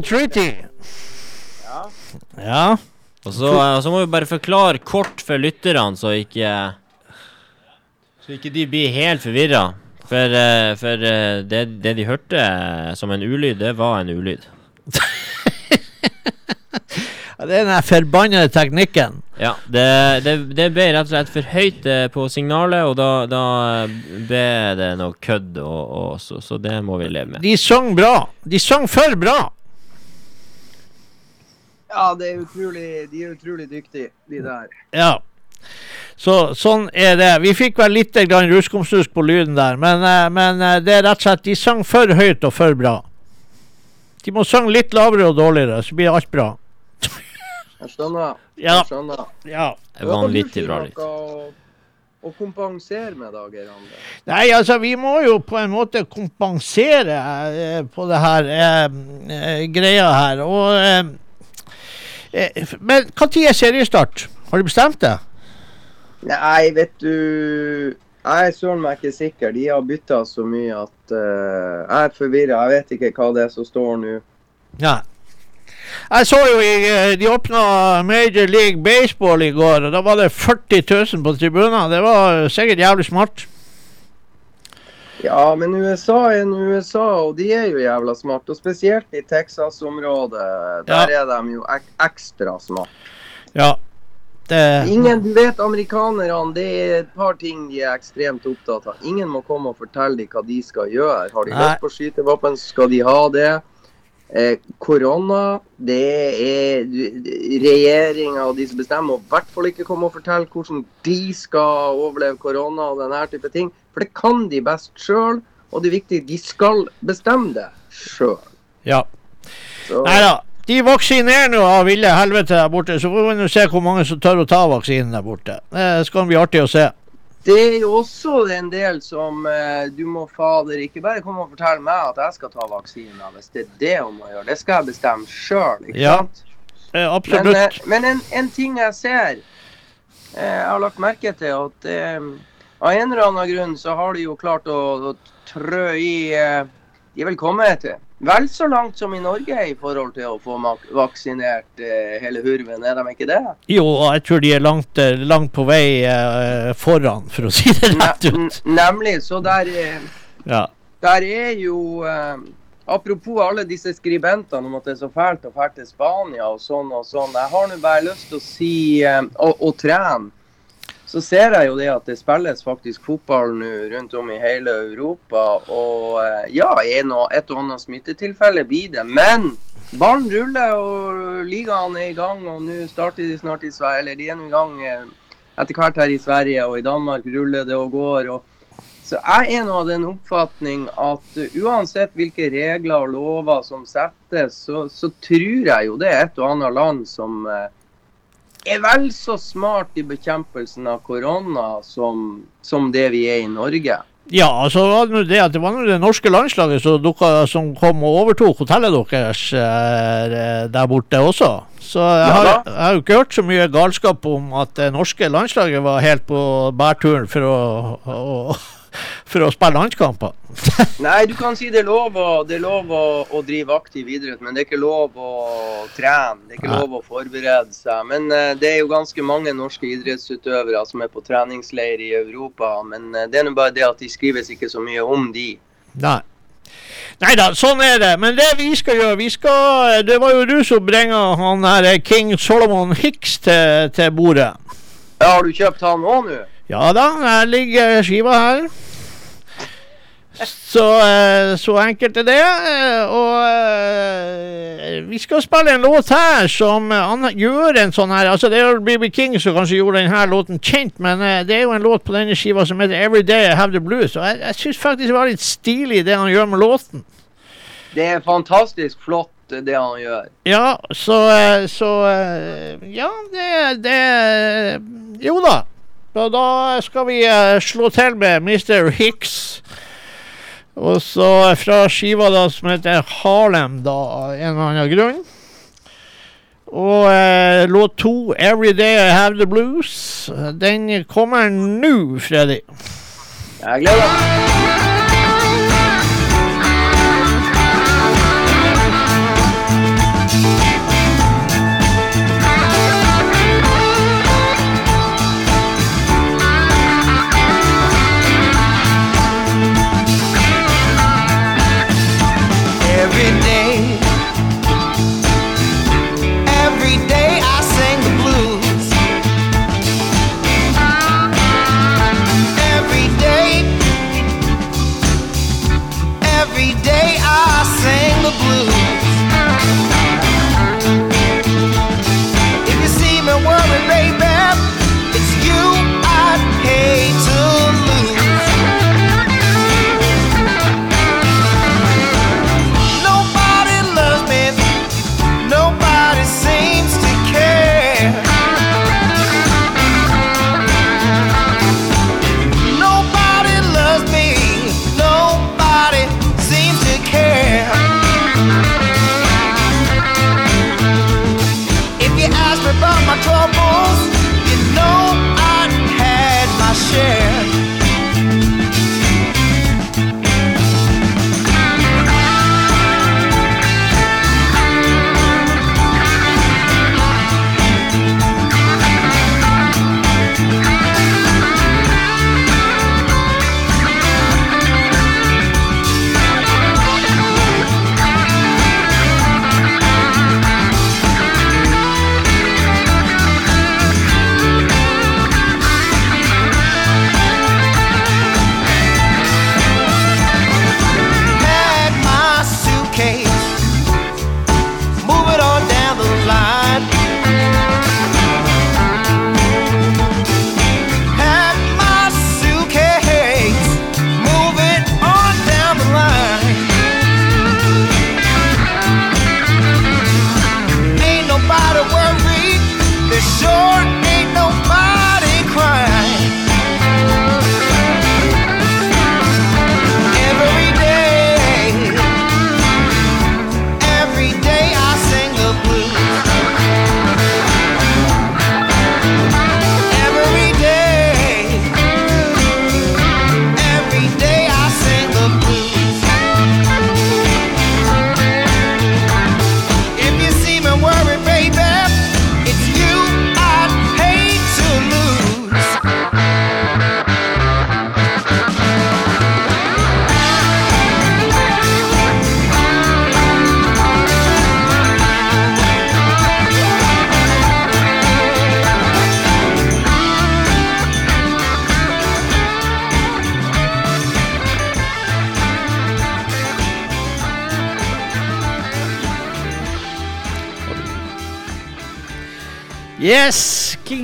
Treaty. Ja. Ja. Og så, så må vi bare forklare kort for lytterne, så ikke Så ikke de blir helt forvirra. For, eh, for eh, det, det de hørte eh, som en ulyd, det var en ulyd. Det er den forbannede teknikken. Ja, det, det, det ble rett og slett for høyt eh, på signalet, og da, da ble det noe kødd, og, og så, så det må vi leve med. De sang bra. De sang for bra. Ja, det er utrolig De er utrolig dyktige, de der. Ja. Så sånn er det. Vi fikk vel litt grann ruskomstusk på lyden der, men, eh, men eh, det er rett og slett De sang for høyt og for bra. De må synge litt lavere og dårligere, så blir alt bra. Jeg skjønner. Ja. Jeg skjønner. Ja. Vanvittig bra litt. Å, kompensere med, da, Geir. Nei, altså, vi må jo på en måte kompensere eh, på det her eh, eh, greia her. Og eh, Men når er seriestart? Har du bestemt det? Nei, vet du Jeg er søren meg ikke sikker. De har bytta så mye at uh, jeg er forvirra. Jeg vet ikke hva det er som står nå. Ja. Jeg så jo i, eh, De åpna Major League Baseball i går, og da var det 40 000 på tribunen. Det var sikkert jævlig smart. Ja, men USA er en USA, og de er jo jævla smarte. Og spesielt i Texas-området. Der er de jo ek ekstra smarte. Ja. Det, Ingen, du vet amerikanerne, det er et par ting de er ekstremt opptatt av. Ingen må komme og fortelle dem hva de skal gjøre. Har de lyst på skytevåpen, skal de ha det. Eh, korona, det er regjeringa og de som bestemmer, må i hvert fall ikke komme og fortelle hvordan de skal overleve korona og denne type ting. For det kan de best sjøl, og det er viktig, de skal bestemme det sjøl. ja. Nei da. De vaksinerer nå av ville helvete der borte, så får vi nå se hvor mange som tør å ta vaksinen der borte. Det skal bli artig å se. Det er jo også en del som eh, du må fader ikke bare komme og fortelle meg at jeg skal ta vaksina, hvis det er det hun må gjøre. Det skal jeg bestemme sjøl, ikke Ja, sant? Eh, Men, Absolutt. eh, men en, en ting jeg ser eh, Jeg har lagt merke til at av en eller annen grunn så har de jo klart å, å trø i De er vel kommet til vel så langt som i Norge i forhold til å få vaksinert eh, hele hurven, er de ikke det? Jo, jeg tror de er langt, eh, langt på vei eh, foran, for å si det rett ut. nemlig. Så der eh, Ja. Der er jo Apropos alle disse skribentene om at det er så fælt å dra til Spania og sånn og sånn. Jeg har nå bare lyst til å si og, og trene. Så ser jeg jo det at det spilles faktisk fotball nå rundt om i hele Europa. Og eh, ja, en et og annet smittetilfelle blir det. Men ballen ruller, og ligaen er i gang. Og nå starter de snart i Sverige. Eller de er nå i gang eh, etter hvert her i Sverige, og i Danmark ruller det og går. og så jeg er nå av den oppfatning at uansett hvilke regler og lover som settes, så, så tror jeg jo det er et og annet land som uh, er vel så smart i bekjempelsen av korona som, som det vi er i Norge. Ja, altså det, det, var det norske landslaget som, dukket, som kom og overtok hotellet deres eh, der borte også. Så jeg har, jeg har jo ikke hørt så mye galskap om at det norske landslaget var helt på bærturen for å, å, for å spille landskamper. Nei, du kan si det er lov å, det er lov å, å drive aktiv idrett, men det er ikke lov å trene. Det er ikke Nei. lov å forberede seg. Men uh, det er jo ganske mange norske idrettsutøvere som er på treningsleir i Europa. Men uh, det er nå bare det at de skrives ikke så mye om de. Nei. Nei da, sånn er det. Men det vi skal gjøre vi skal, Det var jo du som bringa han her eh, King Solomon Hicks til, til bordet. Ja, har du kjøpt han òg nå? Ja da, her ligger skiva her. Så, eh, så enkelt er det. eh, Og eh, vi skal spille en låt her som gjør en sånn her Altså Det er BB King som kanskje gjorde denne låten kjent, men det er jo en låt på denne skiva som heter 'Every Day I Have The Blues'. Og jeg, jeg syns faktisk det var litt stilig det han gjør med låten. Det er fantastisk flott det han gjør. Ja, så, så Ja, det, det Jo da. Og da skal vi uh, slå til med Mr. Hicks. Og så fra skiva da som heter Harlem, da, av en eller annen grunn. Og uh, låt to, 'Every Day I Have The Blues', den kommer nå, Freddy. Jeg gleder meg.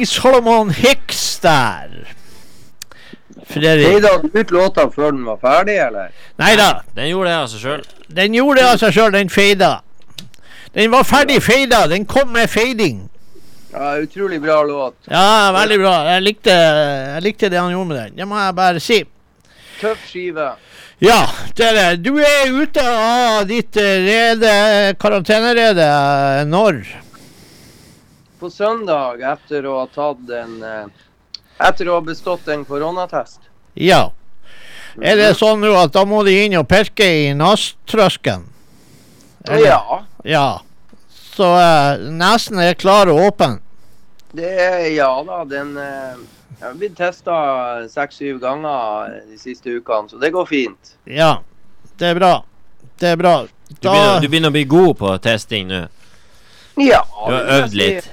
King Solomon Hicks der. Fredrik. Feida du ut låta før den var ferdig, eller? Nei da, Den gjorde det av seg sjøl. den gjorde det av seg sjøl, den feida. Den var ferdig feida, den kom med fading. Ja, Utrolig bra låt. Ja, veldig bra. Jeg likte, jeg likte det han gjorde med den. Det må jeg bare si. Tøff skive. Ja, dere, du er ute av ditt eh, rede, karantenerede eh, når? På søndag, etter å ha tatt en eh, Etter å ha bestått en koronatest. Ja. Er det sånn nå at da må de inn og pirke i nastrøsken? Ja. Ja. Så uh, nesen er klar og åpen? Det er Ja da, den uh, Jeg har blitt testa seks-syv ganger de siste ukene, så det går fint. Ja. Det er bra. Det er bra. Du, begynner- du begynner å bli god på testing nå. Ja, Du har øvd si. litt.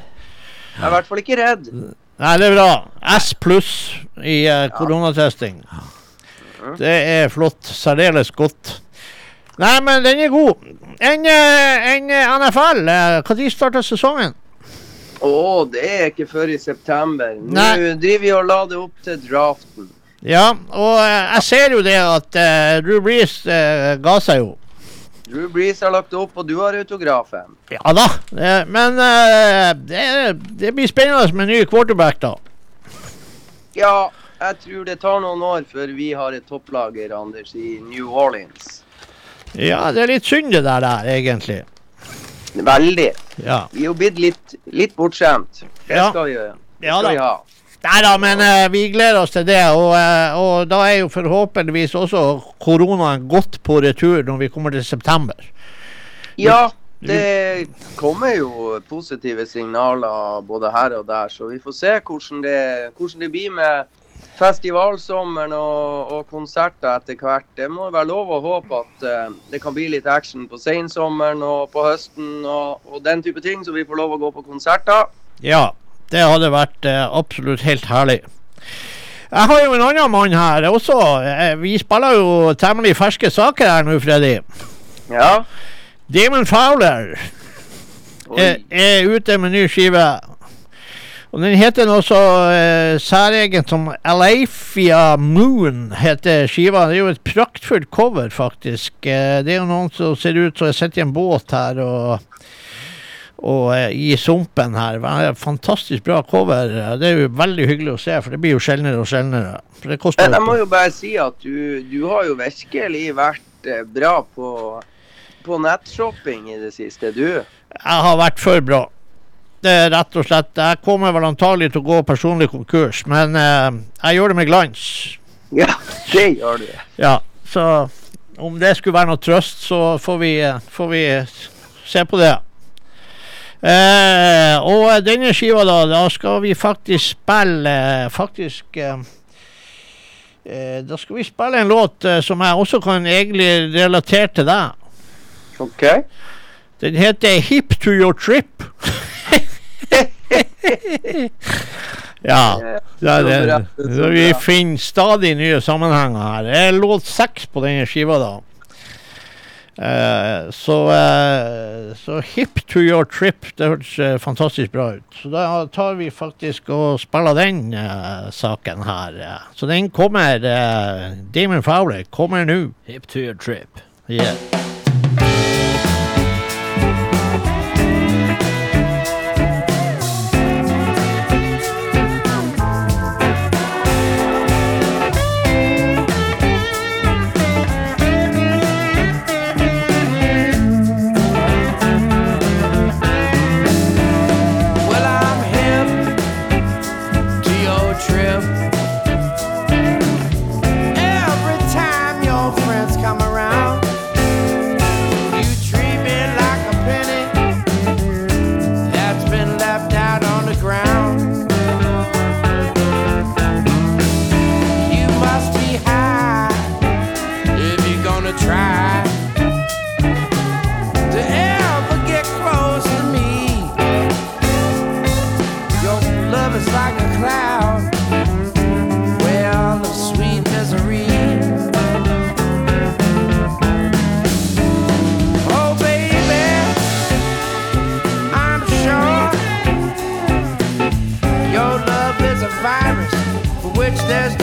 Jeg er i hvert fall ikke redd. Nei, det er bra. S pluss i uh, koronatesting. Det er flott. Særdeles godt. Nei, men den er god. En, eh, en eh, NFL, når starter sesongen? Å, det er ikke før i september. Nå Nei. driver vi og lader opp til draften. Ja, og jeg ser jo det at uh, Drew Brees uh, ga seg jo. Drew Brees har lagt opp, og du har autografen. Ja da, men eh, det, det blir spennende med ny quarterback, da. Ja, jeg tror det tar noen år før vi har et topplager, Anders, i New Orleans. Ja, det er litt synd det der, der egentlig. Veldig. Ja. Vi er jo blitt litt, litt bortskjemt. Det Ja. skal vi, det Ja skal vi ha. Nei da, men uh, vi gleder oss til det. Og, uh, og da er jo forhåpentligvis også koronaen godt på retur når vi kommer til september. Ja, det kommer jo positive signaler både her og der, så vi får se hvordan det, hvordan det blir med festivalsommeren og, og konserter etter hvert. Det må være lov å håpe at uh, det kan bli litt action på sensommeren og på høsten og, og den type ting, så vi får lov å gå på konserter. Ja, det hadde vært eh, absolutt helt herlig. Jeg har jo en annen mann her også. Eh, vi spiller jo temmelig ferske saker her nå, Freddy. Ja. Damon Fowler er, er ute med ny skive. Og Den heter noe så eh, særegent som Aleifia Moon, heter skiva. Det er jo et praktfullt cover, faktisk. Eh, det er jo noen som ser ut som jeg sitter i en båt her og, og eh, i sumpen her. Er Fantastisk bra cover. Det er jo veldig hyggelig å se, for det blir jo sjeldnere og sjeldnere. For det koster jeg må jo jo bare si at du, du har jo virkelig vært eh, bra på, på nettshopping i det siste, du. Jeg har vært for bra. Det er rett og slett Jeg kommer vel antagelig til å gå personlig konkurs, men eh, jeg gjør det med glans. Ja, det gjør du. Ja, så om det skulle være noe trøst, så får vi, eh, får vi se på det. Eh, og denne skiva, da, da skal vi faktisk spille Faktisk eh, eh, Da skal vi spille en låt eh, som jeg også kan egentlig relatere til deg. OK? Den heter 'Hip to your trip'. ja. Det det. Så vi finner stadig nye sammenhenger her. Det er låt seks på denne skiva, da. Eh, så, uh, so 'Hip to your trip' det hørtes uh, fantastisk bra ut. Så da tar vi faktisk og spiller den eh, saken her. eh. Så den kommer Damon Fowler kommer nå. Hip to your trip. Yeah. There's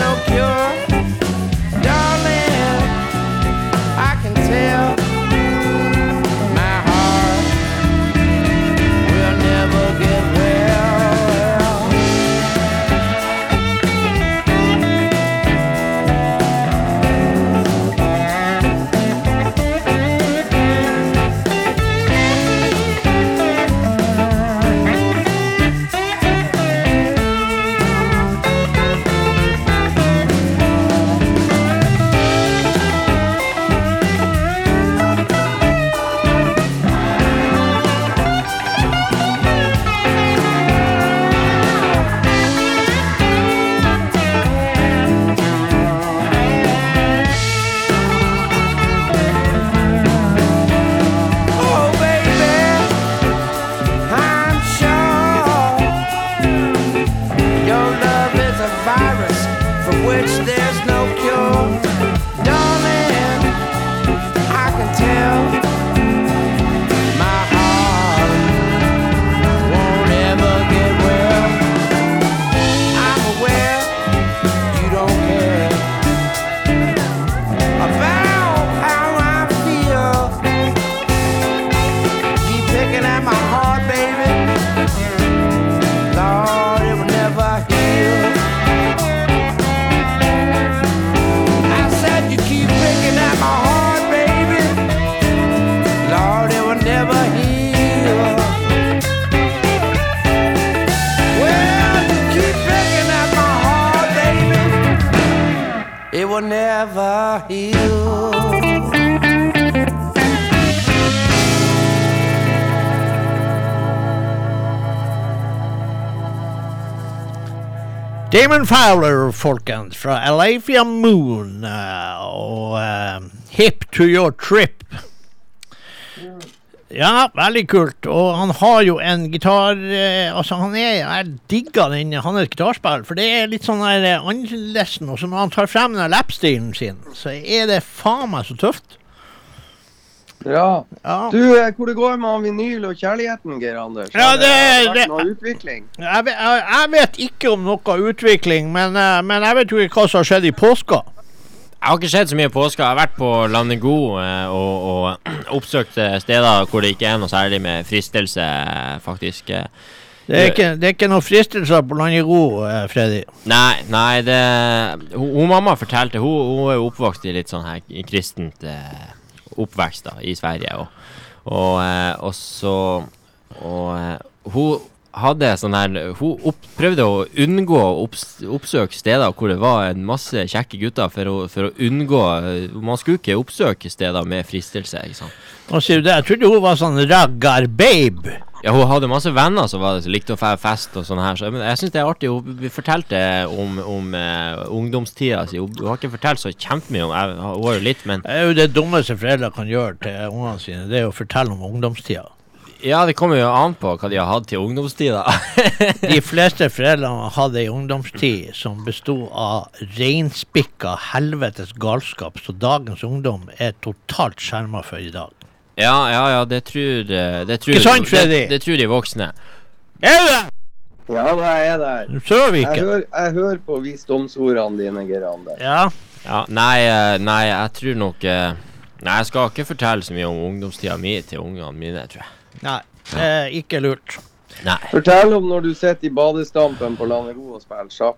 Damon Fowler, folkens, fra Alafia Moon eh, og uh, Hip to your trip. Ja, veldig kult. Og han har jo en gitar eh, Altså, han er Jeg digger den hans gitarspill, for det er litt sånn eh, annerledes. Og så når han tar frem den lapstilen sin, så er det faen meg så tøft. Bra. Ja. Du, eh, hvor det går med vinyl og kjærligheten, Geir Anders? Ja, det, Har det- vært noe utvikling? Jeg, vet- jeg, jeg vet ikke om noe utvikling, men, eh, men jeg vet jo ikke hva som har skjedd i påska. Jeg har ikke sett så mye påske. Jeg har vært på Landego eh, og, og oppsøkt steder hvor det ikke er noe særlig med fristelse, faktisk. Det er ikke, det er ikke noen fristelser på land i ro, eh, Freddy. Nei, nei, det Hun, hun mamma fortalte Hun, hun er jo oppvokst i litt sånn her kristent eh, oppvekst da, i Sverige. Og, og, eh, og så Og eh, hun hadde sånn her Hun opp, prøvde å unngå å opps, oppsøke steder hvor det var en masse kjekke gutter, for å, for å unngå eh, Man skulle ikke oppsøke steder med fristelse. ikke sant? Og sier du det. Jeg trodde hun var sånn raggar-babe. Ja, hun hadde masse venner som var det, som likte å fære fest og sånn her. Så, men jeg syns det er artig. Hun fortalte om, om uh, ungdomstida si. Hun, hun har ikke fortalt så kjempemye om jeg, Hun har jo litt, men Det er jo det dummeste foreldre kan gjøre til ungene sine. Det er å fortelle om ungdomstida. Ja, det kommer jo an på hva de har hatt til ungdomstida. De fleste foreldrene hadde ei ungdomstid som besto av reinspikka helvetes galskap, så dagens ungdom er totalt skjerma for i dag. Ja, ja, ja, det tror eh, Det tror, Ikke sant, Freddy? Det, det tror de voksne. Er du det? Ja, da er der. Du sover Jeg ikke? hører, jeg hører på visdomsordene dine, Gerander. Ja. Ja, nei, eh, nei, jeg tror nok eh, Nei, jeg skal ikke fortelle så mye om ungdomstida mi til ungene mine, tror jeg. Nei, det er ikke lurt. Nei. Fortell om når du sitter i badestampen på Landego og spiller sjakk.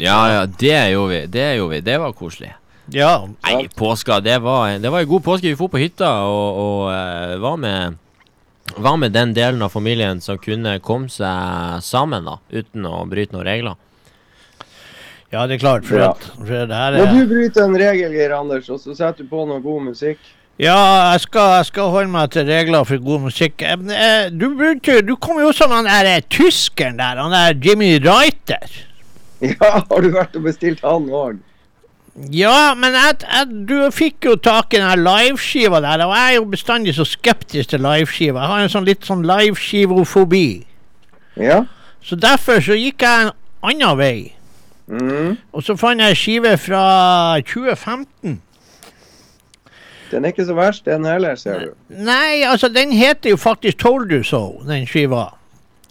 Ja, ja, det gjorde vi. Det gjorde vi. Det var koselig. Ja. Nei, påska, det var, det var en god påske. Vi dro på hytta og, og eh, var, med, var med den delen av familien som kunne komme seg sammen, da, uten å bryte noen regler. ja, det er klart. For, Ja. at, for det her er... Må du bryter en regel, Geir Anders, og så setter du på noe god musikk Ja, jeg skal, jeg skal holde meg til regler for god musikk. Eh, men, eh, Du, brukte- du kom jo som han der tyskeren der, han der Jimmy Reiter. Ja, har du vært og bestilt han òg? Ja, men jeg, jeg, du fikk jo tak i den liveskiva der, og jeg er jo bestandig så skeptisk til liveskiva. Jeg har en sånn litt sånn liveskivofobi. Ja? Så derfor så gikk jeg en annen vei. Mhm. Og så fant jeg skive fra 2015. Den er ikke så verst, den heller, ser du. Nei, altså den heter jo faktisk Told You So, den skiva.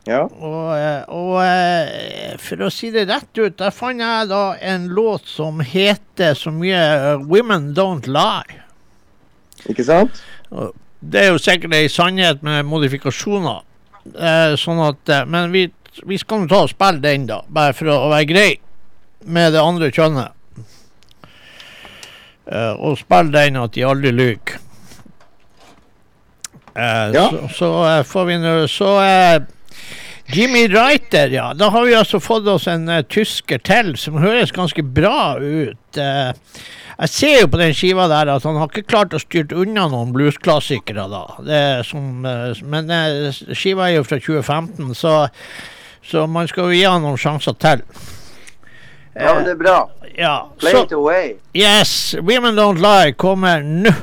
Ja. Og, eh, og eh, for å si det rett ut, der fant jeg da en låt som heter så mye eh, 'Women Don't Lie'. Ikke sant? Det er jo sikkert ei sannhet med modifikasjoner. Sånn at, men vi, vi skal nå ta og spille den, da. Bare for å være grei med det andre kjønnet. Og spille den at de aldri lyver. Ja. Så, så får vi nå Så Jimmy Reiter, ja. Da har vi altså fått oss en uh, tysker til som høres ganske bra ut. Uh, jeg ser jo på den skiva der at han har ikke klart å styrt unna noen bluesklassikere, da. Det som, eh, men skiva er jo fra 2015, så, så man skal jo gi han noen sjanser til. Ja, men det er bra. Ja, Play så it away. Yes, Women Don't Lie kommer nå.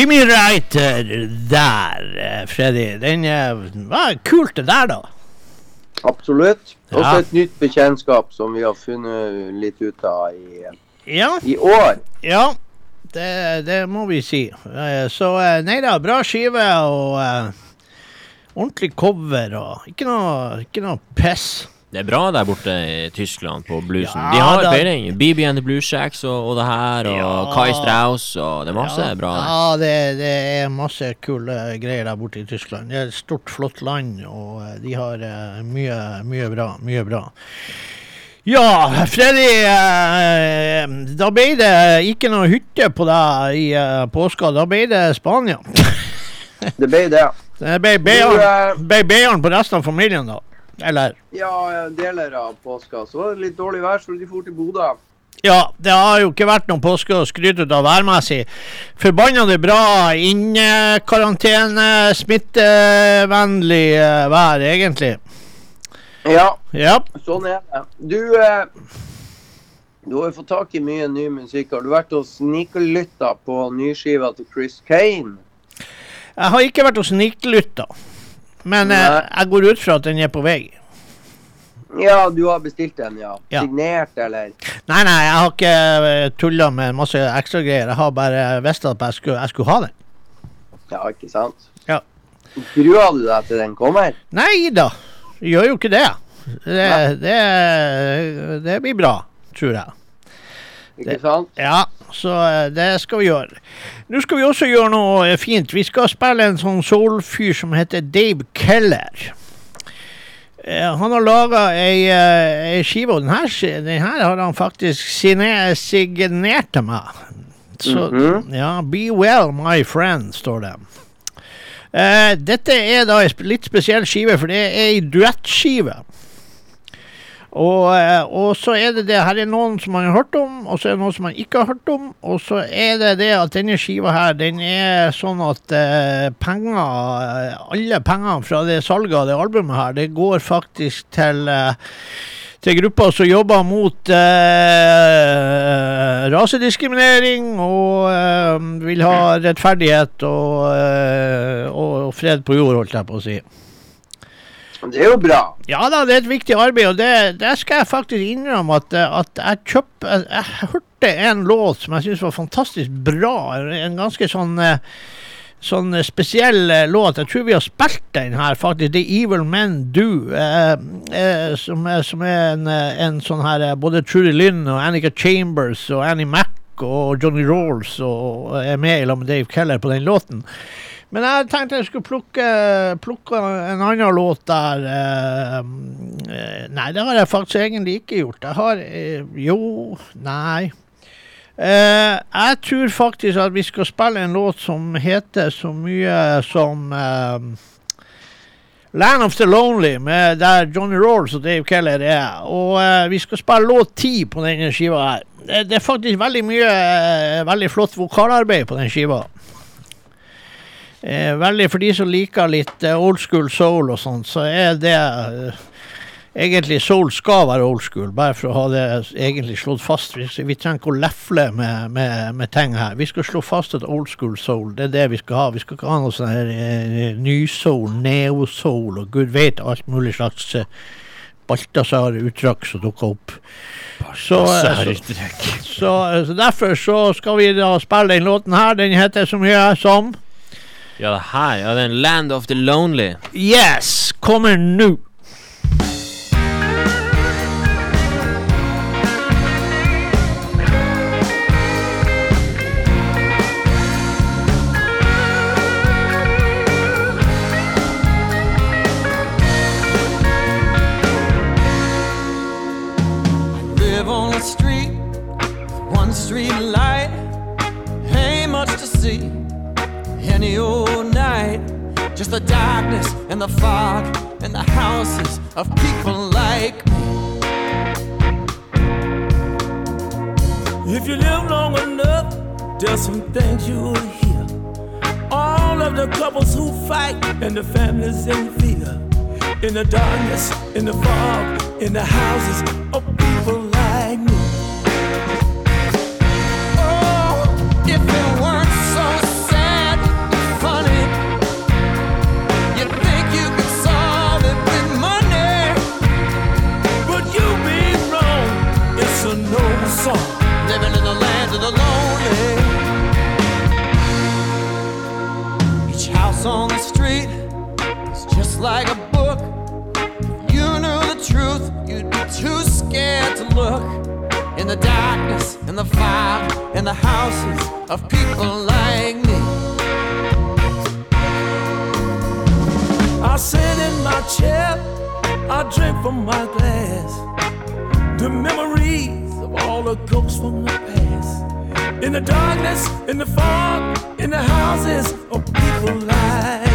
Jimmy Reiter der, eh, Freddy. Den eh, var kult, det der, da. Absolutt. Også Ja. et nytt bekjentskap som vi har funnet litt ut av i, Ja, i år. ja. Det, det må vi si. Eh, Så nei da, bra skive og ordentlig cover og ikke noe, ikke noe piss. Det er bra der borte i Tyskland på bluesen. Ja, De har da- peiling. BB and the Blue Shacks og, og det her, og Ja. Kai Strauss, og det er masse ja, bra der. Ja, det, det er masse kule greier der borte i Tyskland. Det er et stort, flott land, og eh, de har eh, mye, mye bra. Mye bra. Ja, Freddy. eh, Da ble det ikke noe hytte på deg i eh, påska. Da ble det Spania. Det ble det. Det ble Beiarn på resten av familien, da. Eller? Ja, deler av påska. Så var det litt dårlig vær, så de dro til Bodø. Ja, det har jo ikke vært noen påske å skryte av værmessig. Forbanna det bra innekarantene, smittevennlig eh, vær, egentlig. Ja, Ja. sånn er det. Du, eh, du har jo fått tak i mye ny musikk. Har du vært og sniklytta på nyskiva til Chris Kane? Jeg har ikke vært og sniklytta, men eh, jeg går ut fra at den er på vei. Ja, du har bestilt den, ja. Ja. Signert, eller? Nei, nei, jeg har ikke tulla med masse ekstragreier. Jeg har bare visst at jeg skulle, jeg skulle ha den. Ja, ikke sant? Ja. Gruer du deg til den kommer? Nei da, gjør jo ikke det. Det, det, det blir bra, tror jeg. Ikke Det- Ja, så eh, det skal vi gjøre. Nå skal vi også gjøre noe eh, fint. Vi skal spille en sånn soul-fyr som heter Dave Keller. Eh, han har laga ei, ei skive, og den her, den her har han faktisk signert til meg. Så Mhm. ja, Be well, my friend, står det. Uh, dette er da ei litt spesiell skive, for det er ei duettskive. Og, eh, og så er det det Her er noen som man har hørt om, og så er det noen som man ikke har hørt om. Og så er det det at denne skiva her, den er sånn at eh, penger eh, Alle pengene fra det salget av det albumet her, det går faktisk til eh, til grupper som jobber mot eh, rasediskriminering og eh, vil ha rettferdighet og, eh, og fred på jord, holdt jeg på å si. Det er jo bra. Ja da, det er et viktig arbeid, og det, det skal jeg faktisk innrømme at, eh, at jeg kjøpte jeg, jeg hørte en låt som jeg syns var fantastisk bra. En ganske sånn eh, Sånn eh, spesiell låt. Jeg tror vi har spilt den her, faktisk. The Evil Men Do. Eh, eh, som, er, som er en, en sånn her Både Trudy Lynn og Annika Chambers og Annie Mac og Johnny Rolls og er med i med Dave Keller på den låten. Men jeg tenkte jeg skulle plukke, plukke en annen låt der. eh, eh, nei, det har jeg faktisk egentlig ikke gjort. Jeg har eh, Jo, nei. Eh, jeg tror faktisk at vi skal spille en låt som heter så mye som Land of the Lonely, med der Johnny Rolls og Dave Keller er. Og eh, vi skal spille låt ti på denne skiva her. Det, det er faktisk veldig mye eh, veldig flott vokalarbeid på den skiva. Eh, veldig for de som liker litt eh, old school soul og sånn, så er det eh, Egentlig soul skal være old school, bare for å ha det egentlig slått fast. Vi, vi trenger ikke å lefle med, med, med ting her. Vi skal slå fast at old school soul, det er det vi skal ha. Vi skal ikke ha noe sånn her eh, nysoul, neo-soul og gud vet alt mulig slags eh, Balthazar-uttrykk som dukker opp. Så, eh, så, så, så derfor så skal vi da spille den låten her. Den heter så mye som Ja, det her, ja, den Land of the Lonely. Yes! Kommer nå! Live on Just the darkness and the fog and the houses of people like me. If you live long enough, there's some things you'll hear. All of the couples who fight and the families in fear. In the darkness, in the fog, in the houses of people on the street is just like a book. If you knew the truth, you'd be too scared to look. In the darkness, in the fire, in the houses of people like me. I sit in my chair, I drink from my glass. The memories of all the ghosts from the past. In the darkness, in the fog, in the houses of people like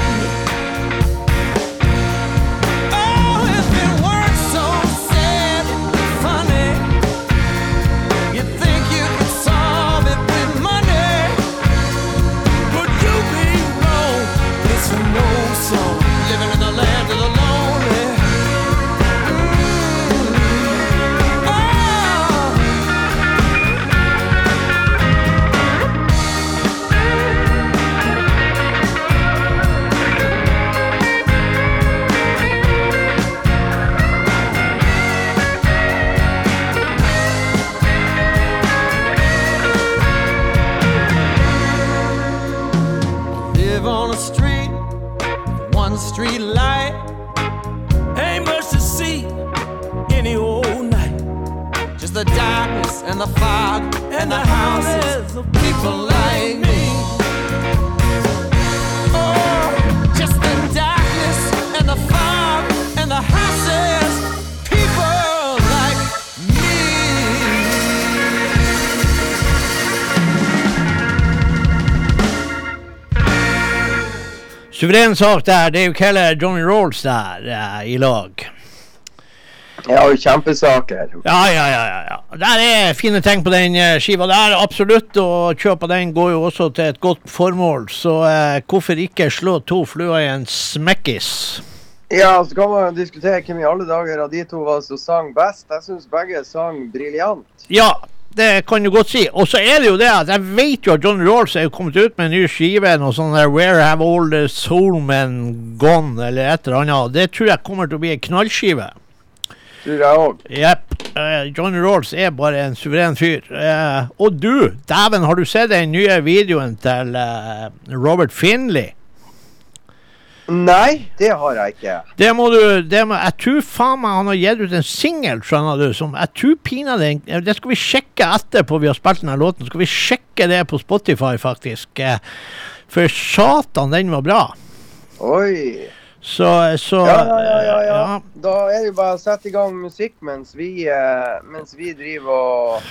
Suveren sak der. Dave Keller, Johnny Rolls der eh, i lag. Ja, kjempesaker. Ja, ja, ja. ja, ja. Der er fine ting på den eh, skiva der, absolutt. Og kjøp av den går jo også til et godt formål, så eh, hvorfor ikke slå to fluer i en smekkis? Ja, så kan man diskutere hvem i alle dager av de to var som sang best. Jeg syns begge sang briljant. Ja, det kan du godt si. Og så er det jo det at jeg vet jo at Johnny Rawls er kommet ut med en ny skive, noe sånn der Where Have All The Soulmen Gone, eller et eller annet. Det tror jeg kommer til å bli en knallskive. Tror jeg òg. Jepp. John Johnny Rolls er bare en suveren fyr. Eh, og du, dæven, har du sett den nye videoen til eh, Robert Finley? Nei, det har jeg ikke. Det må du det må, Jeg tror faen meg han har gitt ut en singel, skjønner du, som jeg tror pinadø den- Det skal vi sjekke etterpå vi har spilt denne låten. Skal vi sjekke det på Spotify, faktisk. Eh, For satan, den var bra. Oi. Så, så Ja, ja, ja, ja, ja. ja. Da er det jo bare å sette i gang musikk mens vi, eh, mens vi driver og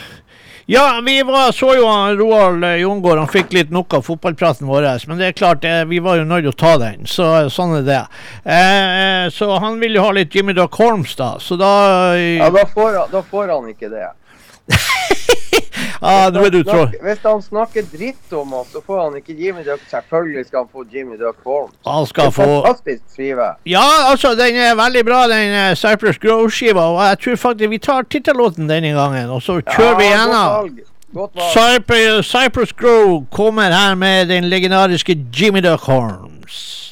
Ja, vi var, så jo han Roald eh, Jongård, han fikk litt nok av fotballpraten vår. Men det er klart, eh, vi var jo nødt til å ta den. Så sånn er det. Eh, så han vil jo ha litt Jimmy Duck Holmes, da. Så da Ja, da får, da får han ikke det. ah, du trå... Snakker- Hvis han snakker dritt om oss, så får han ikke Jimmy Duck. Selvfølgelig skal han få Jimmy Duck Holmes. Han skal få Fantastisk skive. Ja, altså, den er veldig bra, den uh, Cypress Grove-skiva. Og jeg tror faktisk vi tar tittellåten denne gangen, og så kjører vi Ja, gjennom. Godt valg. Cypress, Cypress Grove kommer her med den legendariske Jimmy Duck Holmes.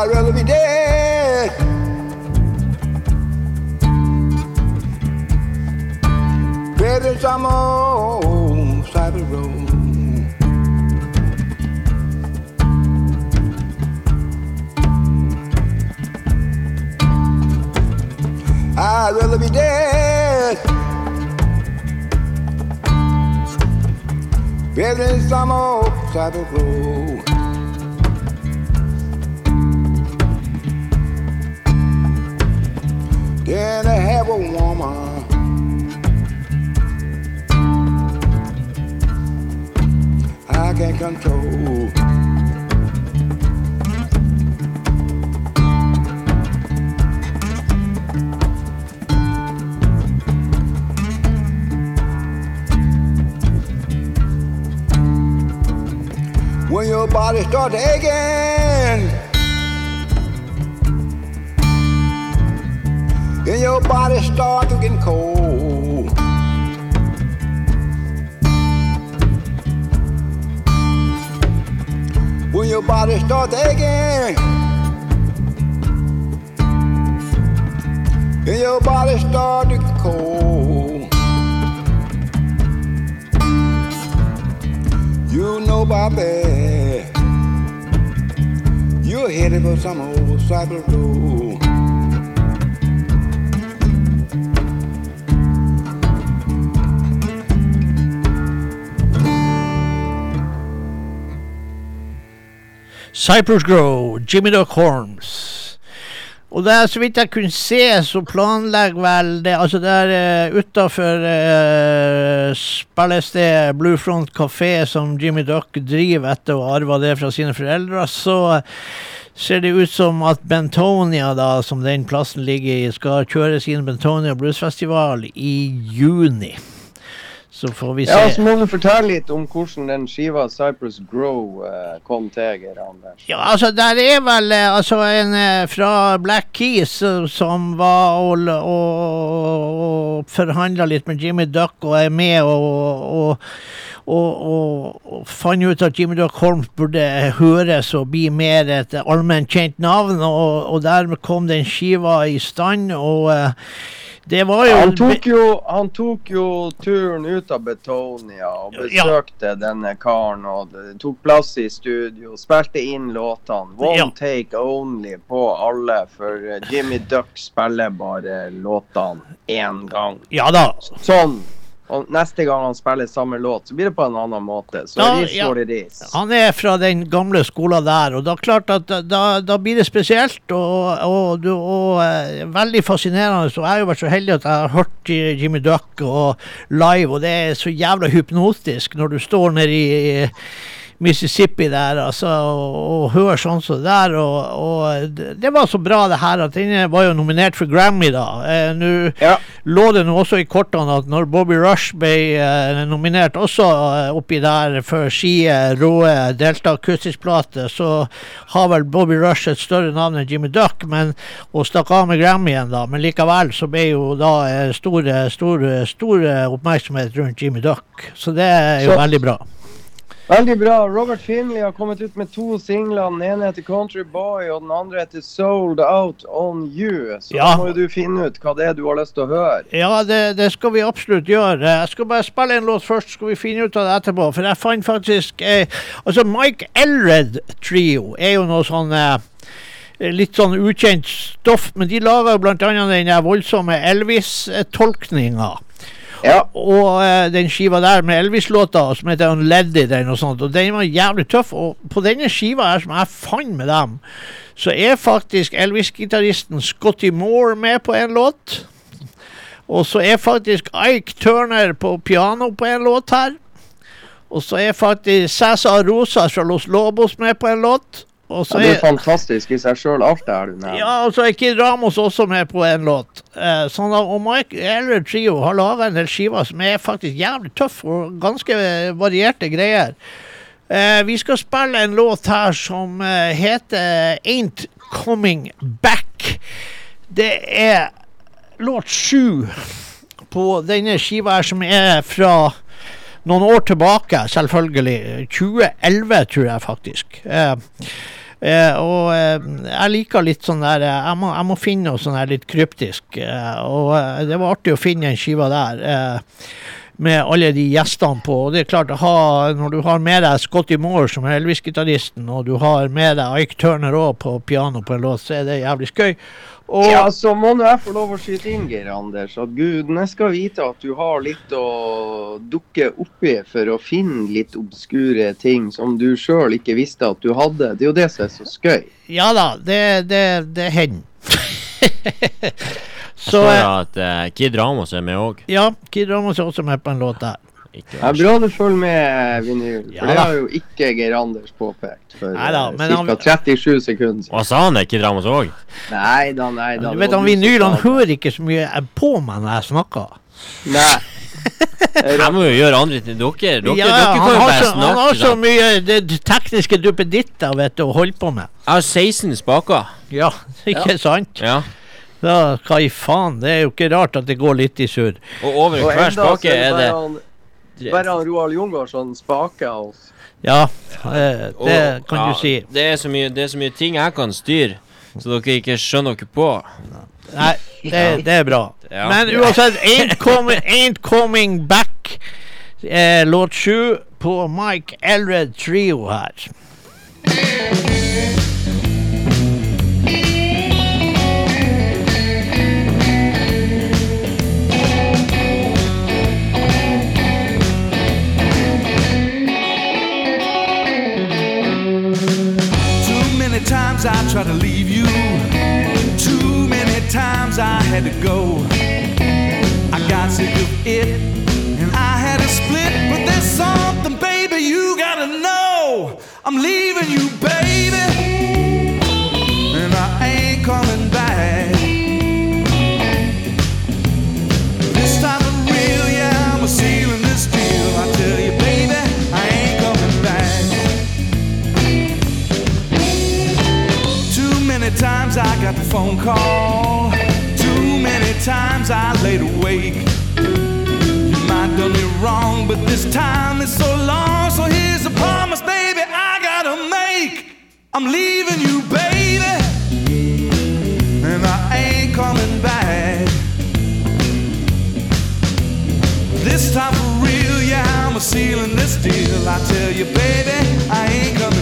I'd rather be dead. Dead than some old side of the road. I'd rather be dead. Dead than some old side of the road. I can control. When your body starts aching. and your body start to get cold. Your body starts aching. And your body starts to cold. You know that. You're headed for some old cycle road. Cypress Grow, Jimmy Duck Horns. Og det er så vidt jeg kunne se, så planlegger vel det Altså det er uh, utafor uh, spillestedet Bluefront kafé som Jimmy Duck driver etter å ha arva det fra sine foreldre, så ser det ut som at Bentonia, da, som den plassen ligger i, skal kjøre sin Bentonia Bluesfestival i juni. Så får vi se. Ja, så må du fortelle litt om hvordan den skiva Cypress Grow eh, kom til, Geir Anders. Ja, altså, der er vel eh, altså en eh, fra Black Keys som var og, og, og forhandla litt med Jimmy Duck og er med og, og, fant ut at Jimmy Duck Holmes burde høres og bli mer et allment kjent navn, og, dermed kom den skiva i stand, og det var jo Han tok jo, han tok jo turen ut av Betonia og Ja. besøkte denne karen og tok plass i studio. Spilte inn låtene. One Ja. take only på alle, for Jimmy Duck spiller bare låtene én gang. Ja da. Sånn. Og neste gang han spiller samme låt, så blir det på en annen måte. Så da, ris ja. what ris. Han er fra den gamle skolen der, og da klart at da, da blir det spesielt og, og, og, og eh, veldig fascinerende. Så jeg har jo vært så heldig at jeg har hørt Jimmy Duck og live, og det er så jævla hypnotisk når du står nede i Mississippi der altså, og, og hører sånn som det der. Og, og det, var så bra det her at den var jo nominert for Grammy, da. Eh, Nå Ja. lå det nå også i kortene at når Bobby Rush ble eh, nominert også eh, oppi der for si eh, råe Delta akustisk-plate, så har vel Bobby Rush et større navn enn Jimmy Duck, men, og stakk av med Grammyen, da. Men likevel så ble jo da eh, stor, stor, stor oppmerksomhet rundt Jimmy Duck. Så det er jo Så- veldig bra. Veldig bra. Robert Finley har kommet ut med to singler. Den ene heter Country Boy, og den andre heter Sold Out On You. Så Ja. da må du finne ut hva det er du har lyst til å høre. Ja, det, det skal vi absolutt gjøre. Jeg skal bare spille en låt først, så skal vi finne ut av det etterpå. For jeg fant faktisk eh, Altså, Mike Elred Trio er jo noe sånn eh, Litt sånn ukjent stoff, men de blant annet den voldsomme Elvis-tolkninga. Ja. Og eh, den skiva der med Elvis-låta som heter Unleaded eller noe sånt, og den var jævlig tøff. Og på denne skiva her som jeg fant med dem, så er faktisk Elvis-gitaristen Scotty Moore med på en låt. Og så er faktisk Ike Turner på piano på en låt her. Og så er faktisk Cæsar Rosa fra Los Lobos med på en låt. Ja, det er fantastisk i seg sjøl, alt det her du nevner. ja, og så er Kid Ramos også med på en låt. Eh, sånn da, og Mike Eller Trio har laga en del skiver som er faktisk jævlig tøff og ganske varierte greier. Eh, vi skal spille en låt her som eh, heter Ain't Coming Back. Det er låt sju på denne skiva her som er fra noen år tilbake, selvfølgelig. 2011, tror jeg faktisk. Eh, og eh, jeg liker litt sånn der eh, Jeg må, jeg må finne noe sånn her litt kryptisk. eh, og eh, det var artig å finne en skiva der. eh, med alle de gjestene på. Og det er klart, ha, Når du har med deg Scotty Moore som Elvis-gitaristen, og du har med deg Ike Turner òg på piano på en låt, så er det jævlig skøy. Og Ja, så må nå jeg få lov å skyte inn, Geir Anders, at gudene skal vite at du har litt å dukke oppi for å finne litt obskure ting som du sjøl ikke visste at du hadde. Det er jo det som er så skøy. Ja da, det, det, det hender. Så eh, at uh, Kid Ramos er med òg. ja, Kid Ramos er også med på en låt der. Ikke Det er bra du følger med, Vinyl. For Ja det har jo ikke Geir Anders påpekt for Neida, han- ca. 37 sekunder siden. Hva sa han, Kid Dramas òg? Nei da, nei da. Du vet han Vinyl han hører ikke så mye på meg når jeg snakker. Nei. Jeg må jo gjøre andre ting. Dere, dere, Ja, dere kan jo bare så, han har så mye det, tekniske duppeditter vet du, å holde på med. Jeg har 16 spaker. Ja, ikke sant? Ja. Da, hva i faen? Det er jo ikke rart at det går litt i surr. Og over hver spake er det bare Roald Jungård som spaker oss. Ja, det, det kan ja, du si. Det er, så mye, det er så mye ting jeg kan styre, så dere ikke skjønner dere på. Nei, det, det er bra. Ja. Men uansett, Ain't Coming, ain't coming Back, eh, låt sju på Mike Elred Trio her. Times I tried to leave you. Too many times I had to go. I got sick of it and I had to split. But there's something, baby, you gotta know. I'm leaving you, baby. And I ain't coming I got the phone call. Too many times I laid awake. You might done me wrong, but this time it's so long. So here's a promise, baby, I gotta make. I'm leaving you, baby, and I ain't coming back. This time for real, yeah, I'm a sealing this deal. I tell you, baby, I ain't coming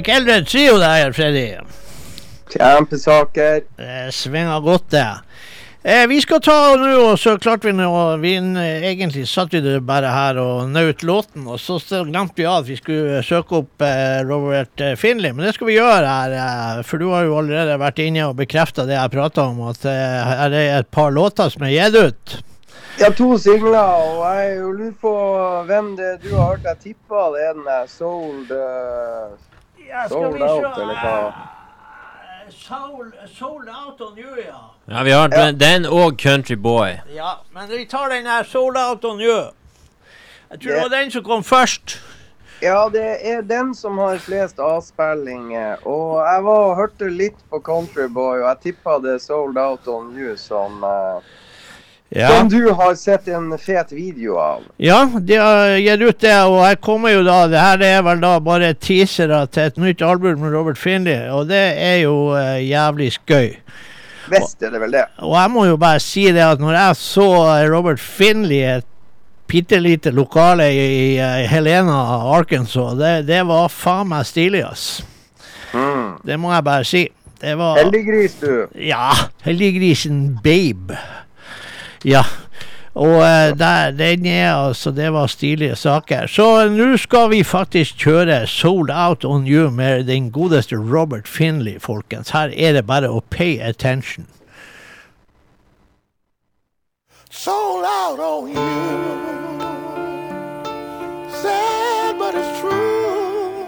Mike Trio der, Freddy. Kjempesaker. Det svinger godt, det. Eh, vi skal ta nå, og så klarte vi nå vi, Egentlig satt vi det bare her og nøt låten, og så så glemte vi at vi skulle søke opp eh, Robert eh, Finley. Men det skal vi gjøre her, eh, for du har jo allerede vært inne og bekrefta det jeg prata om, at eh, her er et par låter som er gitt ut. Ja, to singler, og jeg lurer på hvem det du har hørt. Jeg tippa det er den der Sold uh, Sold Out, eller hva? Soul, sold Out on You, ja. Ja, vi har den, den og Country Boy. Ja, men vi tar den her Sold Out on You. Jeg tror det Det- var den som kom først. Ja, det er den som har flest avspillinger. Og jeg var og hørte litt på Country Boy, og jeg tippa det Sold Out on You som, eh, Ja. som du har sett en fet video av. Ja, de har gitt ut det, og her kommer jo da Det her er vel da bare teasere til et nytt album med Robert Finley, og det er jo uh, jævlig skøy. Visst er det vel det. Og jeg må jo bare si det at når jeg så eh, Robert Finley i et bitte lite lokale i, i Helena, Arkansas, det, det var faen meg stilig, ass. Mm. Det må jeg bare si. Det var Heldiggris, du. Ja, heldiggrisen Babe. Ja. Og eh, der, den er altså Det var stilige saker. Så nå skal vi faktisk kjøre Sold Out on You med den godeste Robert Finley, folkens. Her er det bare å pay attention. sold out on you. Sad, but it's true.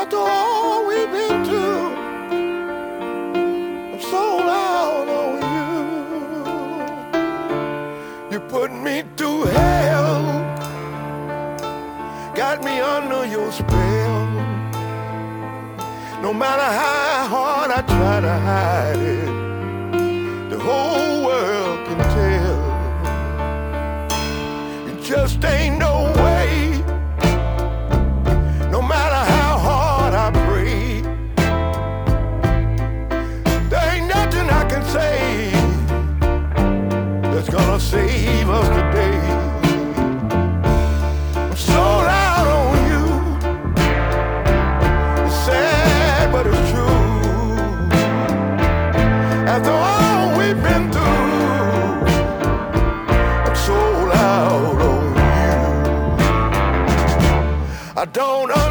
After all we've been through, hell got me under your spell. No matter how hard I try to hide it, the whole world can tell. It just ain't no way. No matter how hard I pray, there ain't nothing I can say that's gonna save us today. I don't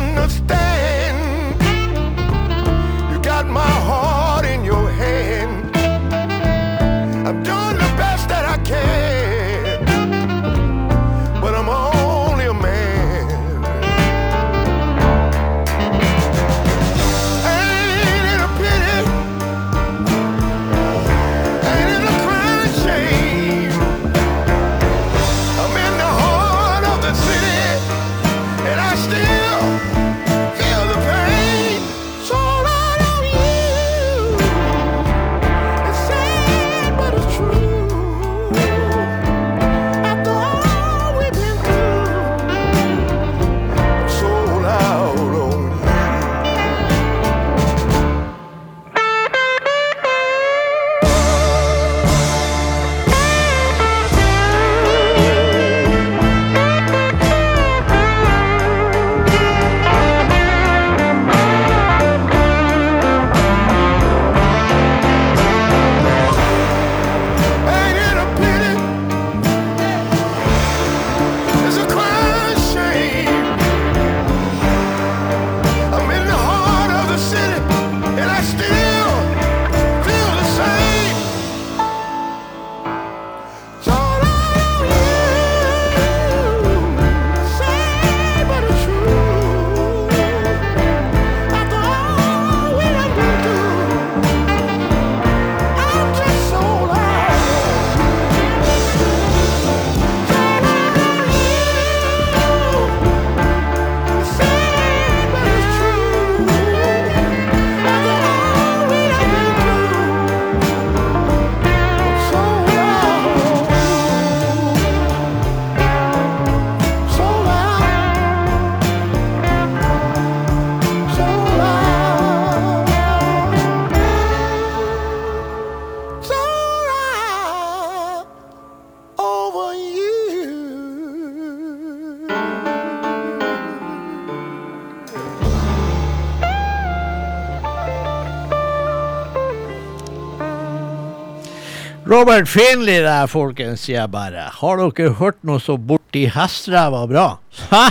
Robert Finley der, folkens, sier jeg bare. Har dere hørt noe så borti hestræva bra? Hæ?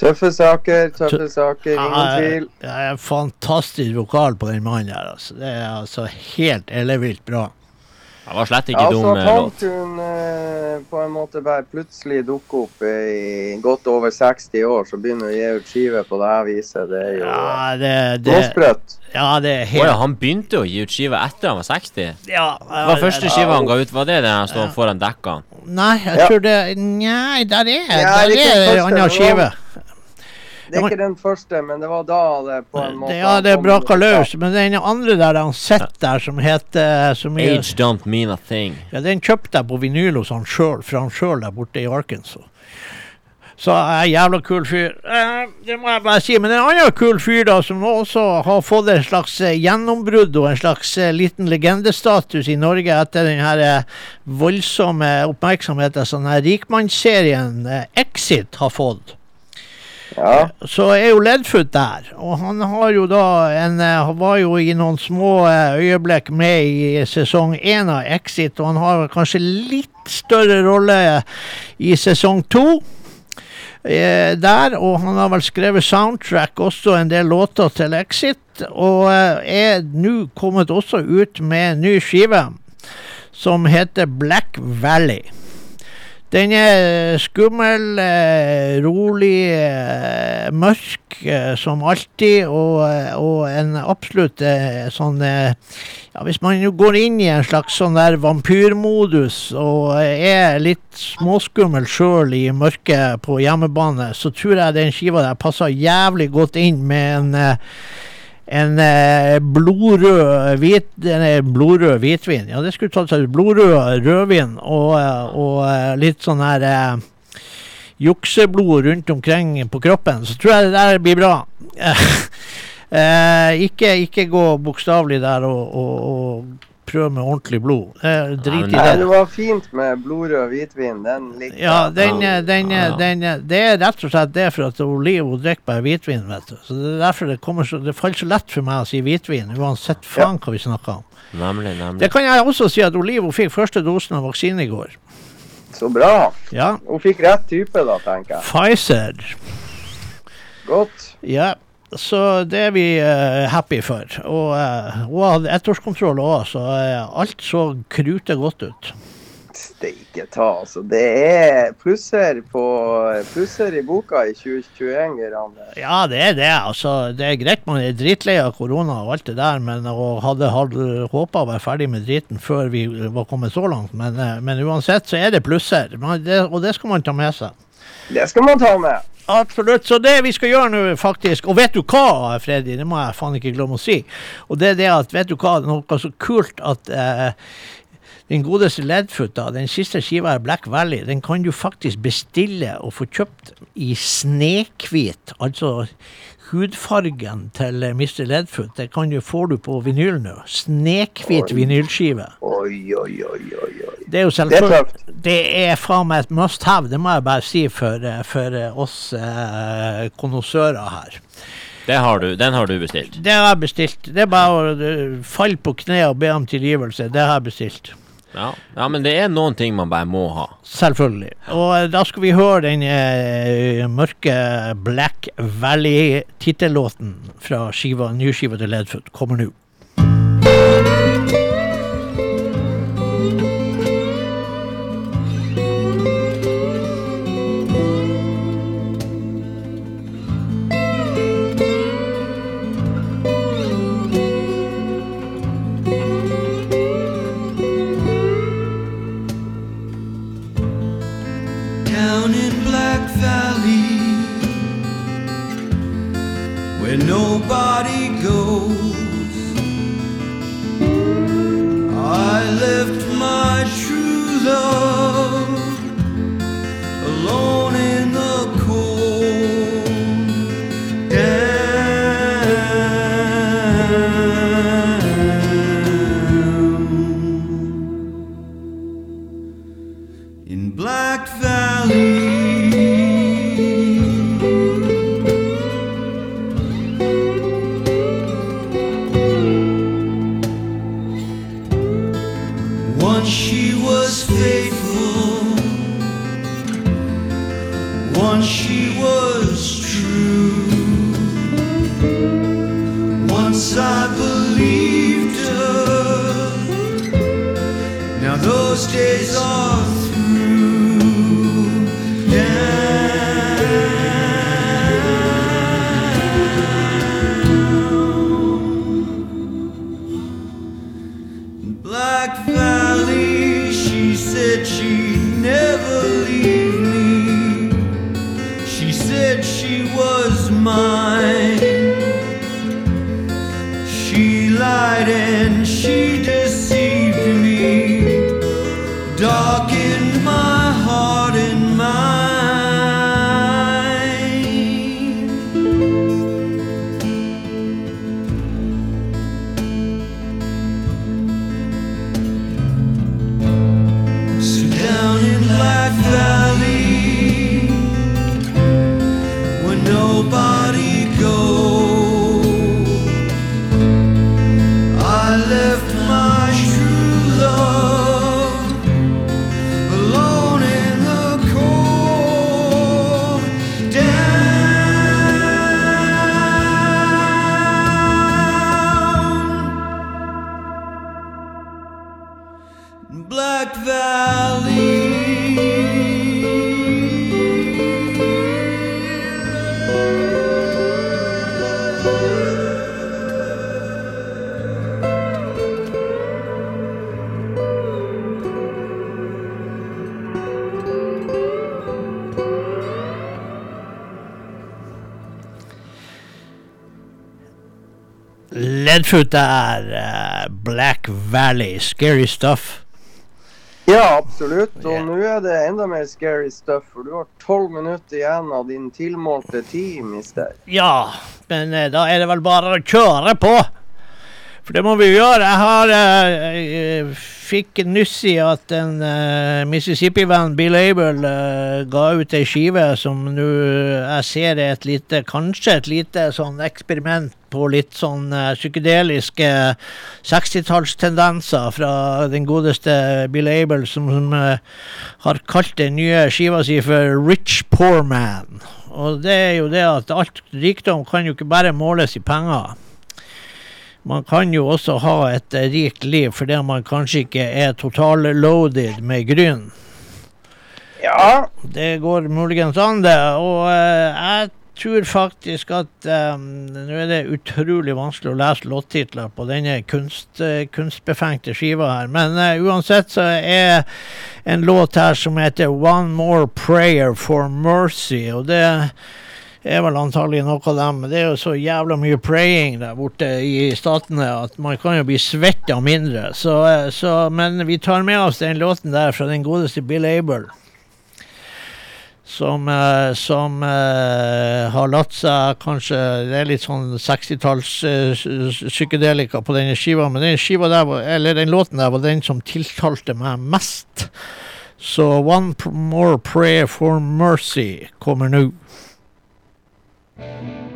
Tøffe saker, tøffe saker, ingen Ja, tvil. Det er fantastisk vokal på den mannen der. Altså. Det er altså helt ellevilt bra. Det var slett ikke Ja, dum låt. eh, at måte bare plutselig dukker opp i godt over 60 år, så begynner å gi ut skive på det her viset. Det er jo Ja, det, det, blåsprøtt. ja, det er helt ja, han begynte å gi ut skive etter han var 60? ja, Hva var første skiva han ga ut? Var det den han sto foran dekka? Nei, jeg Ja. tror det Nei, der er, Ja, der er, den er en annen skive. Det er ikke den første, men det var da det på en måte Det, ja, det braka løs. Men den andre der han sitter der, som heter som er, Age don't mean a thing. ja, Den kjøpte jeg på vinyl hos han sjøl, fra han sjøl der borte i Arkansas. Så er jeg jævla kul fyr. Eh, det må jeg bare si. Men en annen kul fyr da, som også har fått en slags eh, gjennombrudd og en slags eh, liten legendestatus i Norge etter den her voldsomme oppmerksomheten som den her rikmannsserien Exit har fått. Ja. Så er jo Ledfoot der, og han har jo da en eh, Han var jo i noen små eh, øyeblikk med i sesong én av Exit, og han har kanskje litt større rolle i sesong to. Eh, der, og han har vel skrevet soundtrack også en del låter til Exit, og eh, er nå kommet også ut med en ny skive som heter Black Valley. Den er skummel, eh, rolig, eh, mørk eh, som alltid, og, og en absolutt sånn ja, Hvis man går inn i en slags sånn der vampyrmodus og er litt småskummel sjøl i mørket på hjemmebane, så tror jeg den skiva der passer jævlig godt inn med en en eh, blodrød hvit, eh, blodrød hvitvin. Ja, det skulle tatt seg ut. Blodrød rødvin og, eh, og litt sånn her eh, jukseblod rundt omkring på kroppen. Så tror jeg det der blir bra. Eh, ikke, ikke gå bokstavelig der og, og, og prøve med ordentlig blod. Eh, drit i det. det var fint med blodrød hvitvin. Den likte Ja, den, den, Ja. den, det er rett og slett det for at Liv hun drikker bare hvitvin. vet du. Så Det er derfor det så, det faller så lett for meg å si hvitvin, uansett faen hva vi snakker om. Nemlig, nemlig. Det kan jeg også si at Liv hun fikk første dosen av vaksine i går. Så bra. Ja, Hun fikk rett type, da, tenker jeg. Pfizer. Godt. Ja, så det er vi uh, happy for. Og uh, hun hadde ettårskontroll òg, så uh, alt så krute godt ut. Steike ta, altså. Det er plusser på plusser i boka i 2021, Geir Ja, det er det. altså. Det er greit man er dritlei av korona og alt det der, men og hadde, hadde håpa å være ferdig med driten før vi var kommet så langt. Men, men uansett så er det plusser, Man- det, og det skal man ta med seg. Det skal man ta med. Absolutt. Så det vi skal gjøre nå, faktisk Og vet du hva, Freddy? Det må jeg faen ikke glemme å si. Og det er det at Vet du hva, noe så kult at eh, den godeste Ledfoot, da, den siste skiva er Black Valley, den kan du faktisk bestille og få kjøpt i snehvit. Altså hudfargen til eh, Mr. Ledfoot Det kan du, får du på vinyl nå. Snekhvit vinylskive. Oi, oi, oi, oi. oi. Det er jo Det er selvfølgelig det er faen meg et must have, det må jeg bare si for, eh, for eh, oss eh, konnoissører her. Det har du, den har du bestilt. Det har jeg bestilt. Det er bare å falle på kne og be om tilgivelse. Det har jeg bestilt. Ja. ja, men det er noen ting man bare må ha. Selvfølgelig. Og eh, da skal vi høre den eh, mørke Black Valley-tittellåten fra skiva, nyskiva til Ledfoot. Kommer nå. Nobody goes. I left my true love Leadfoot der. eh, Black Valley, scary stuff. Ja, absolutt. Og yeah. nå er det enda mer scary stuff, for du har tolv minutter igjen av din tilmålte tid, mister. Ja, men eh, da er det vel bare å kjøre på. For det må vi gjøre. Jeg har eh, eh, fikk nyss i at en uh, Mississippi-venn, Bill Abel, uh, ga ut ei skive som nå jeg ser er et lite Kanskje et lite sånn eksperiment på litt sånn uh, psykedeliske 60-tallstendenser fra den godeste Bill Abel, som, som eh, har kalt den nye skiva si for Rich Poor Man. Og det er jo det at alt rikdom kan jo ikke bare måles i penger. Man kan jo også ha et rikt liv fordi man kanskje ikke er totalloaded med gryn. Ja, Det går muligens an, det. Og eh, jeg tror faktisk at um, Nå er det utrolig vanskelig å lese låttitler på denne kunst, uh, kunstbefengte skiva her, men uh, uansett så er en låt her som heter 'One More Prayer for Mercy', og det er vel antagelig noe av dem. Det er jo så jævla mye praying der borte i statene at man kan jo bli svett av mindre. Så, eh, så, men vi tar med oss den låten der fra den godeste Bill Abel som, eh, som eh, har latt seg kanskje Det er litt sånn 60-talls eh, psykedelika på denne skiva, men den skiva der, eller den låten der var den som tiltalte meg mest. Så One More Prayer for Mercy kommer nå. One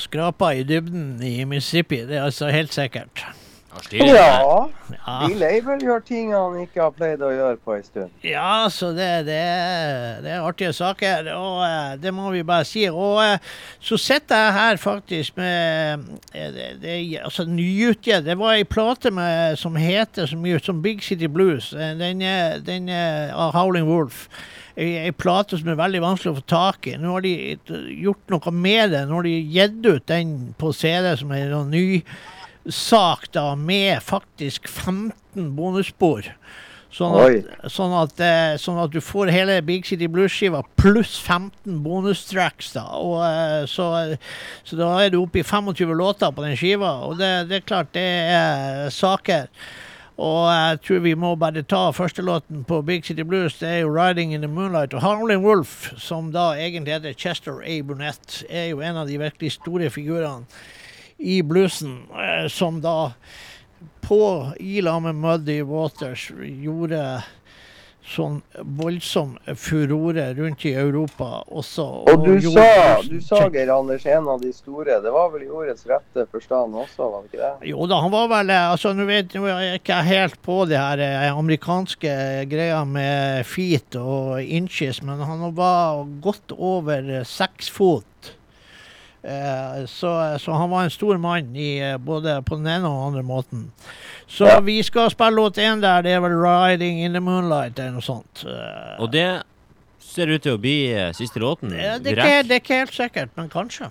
og skrapa i dybden i Mississippi. Det er altså helt sikkert. Ja. Ja, Bill Abel gjør ting han ikke har pleid å gjøre på en stund. ja så det, det, det er artige saker, og eh, det må vi bare si. Og eh, så sitter jeg her faktisk med eh, det, det, altså nyutgitt. Det var ei plate med, som heter så mye som Big City Blues. Den den av Howling Wolf. Ei, plate som er veldig vanskelig å få tak i. Nå har de gjort noe med det. Nå har de gitt ut den på CD som er en ny sak da, med faktisk 15 bonusspor. Sånn at, sånn, at, eh, sånn at du får hele Big City Blues-skiva pluss 15 bonustracks. da, og eh, så, så da er du oppe i 25 låter på den skiva, og det, det er klart det er saker. Og jeg tror vi må bare ta første låten på Big City Blues. Det er jo 'Riding in the Moonlight'. Og Howling Wolf, som da egentlig heter Chester A. Burnett, er jo en av de virkelig store figurene i bluesen, eh, som da på i med Muddy Waters gjorde sånn voldsom furore rundt i Europa også. Og du gjorde sa, du sa. Geir Anders, en av de store. Det var vel i ordets rette forstand også, var det ikke det? Jo da, han var vel altså Nå vet nå er jeg ikke helt på det her eh, amerikanske greia med feet og inches, men han var godt over seks fot. Eh, så, så han var en stor mann i, eh, både på den ene og den andre måten. Så Ja. vi skal spille låt én der. Det er vel 'Riding in the Moonlight' eller noe sånt. Eh, Og det ser ut til å bli siste låten. det, er ikke, det er ikke helt sikkert, men kanskje.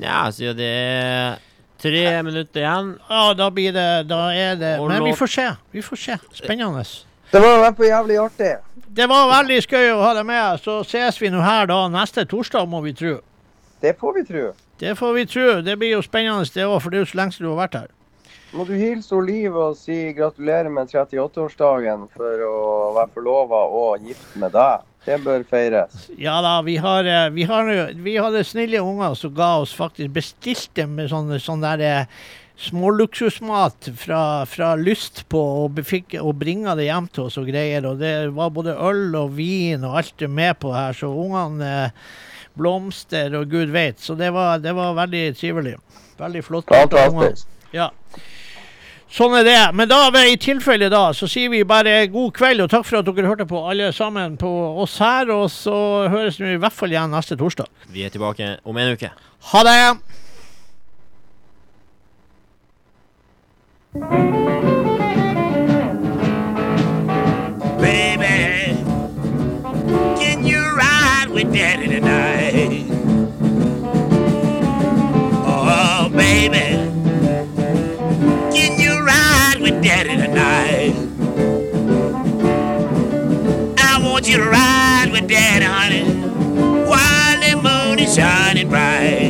Ja, siden det er tre minutter igjen. Ja, da blir det Da er det Og Men vi får se. Vi får se. Spennende. Det var i jævlig artig. Det var veldig skøy å ha deg med. Så ses vi nå her da neste torsdag, må vi tro. Det får vi tro. Det får vi tro. Det blir jo spennende det òg, for det er jo så lenge siden du har vært her. Må du hilse Liv og si gratulerer med 38-årsdagen for å være forlova og gift med deg. Det bør feires. Ja da, vi har, eh, vi har, vi hadde snille unger som ga oss faktisk bestilte med sånn, sånn der eh, småluksusmat fra, fra Lyst på og, bringe og bringa det hjem til oss og greier. Og det var både øl og vin og alt med på her, så ungene eh, blomster og gud veit. Så det var, det var veldig trivelig. Veldig flott. Fantastisk. Ja. Sånn er det. Men da, i tilfelle da, så sier vi bare god kveld og takk for at dere hørte på alle sammen på oss her. Og så høres vi i hvert fall igjen neste torsdag. Vi er tilbake om en uke. Ha det! Tonight? I want you to ride with daddy, honey, while the moon is shining bright.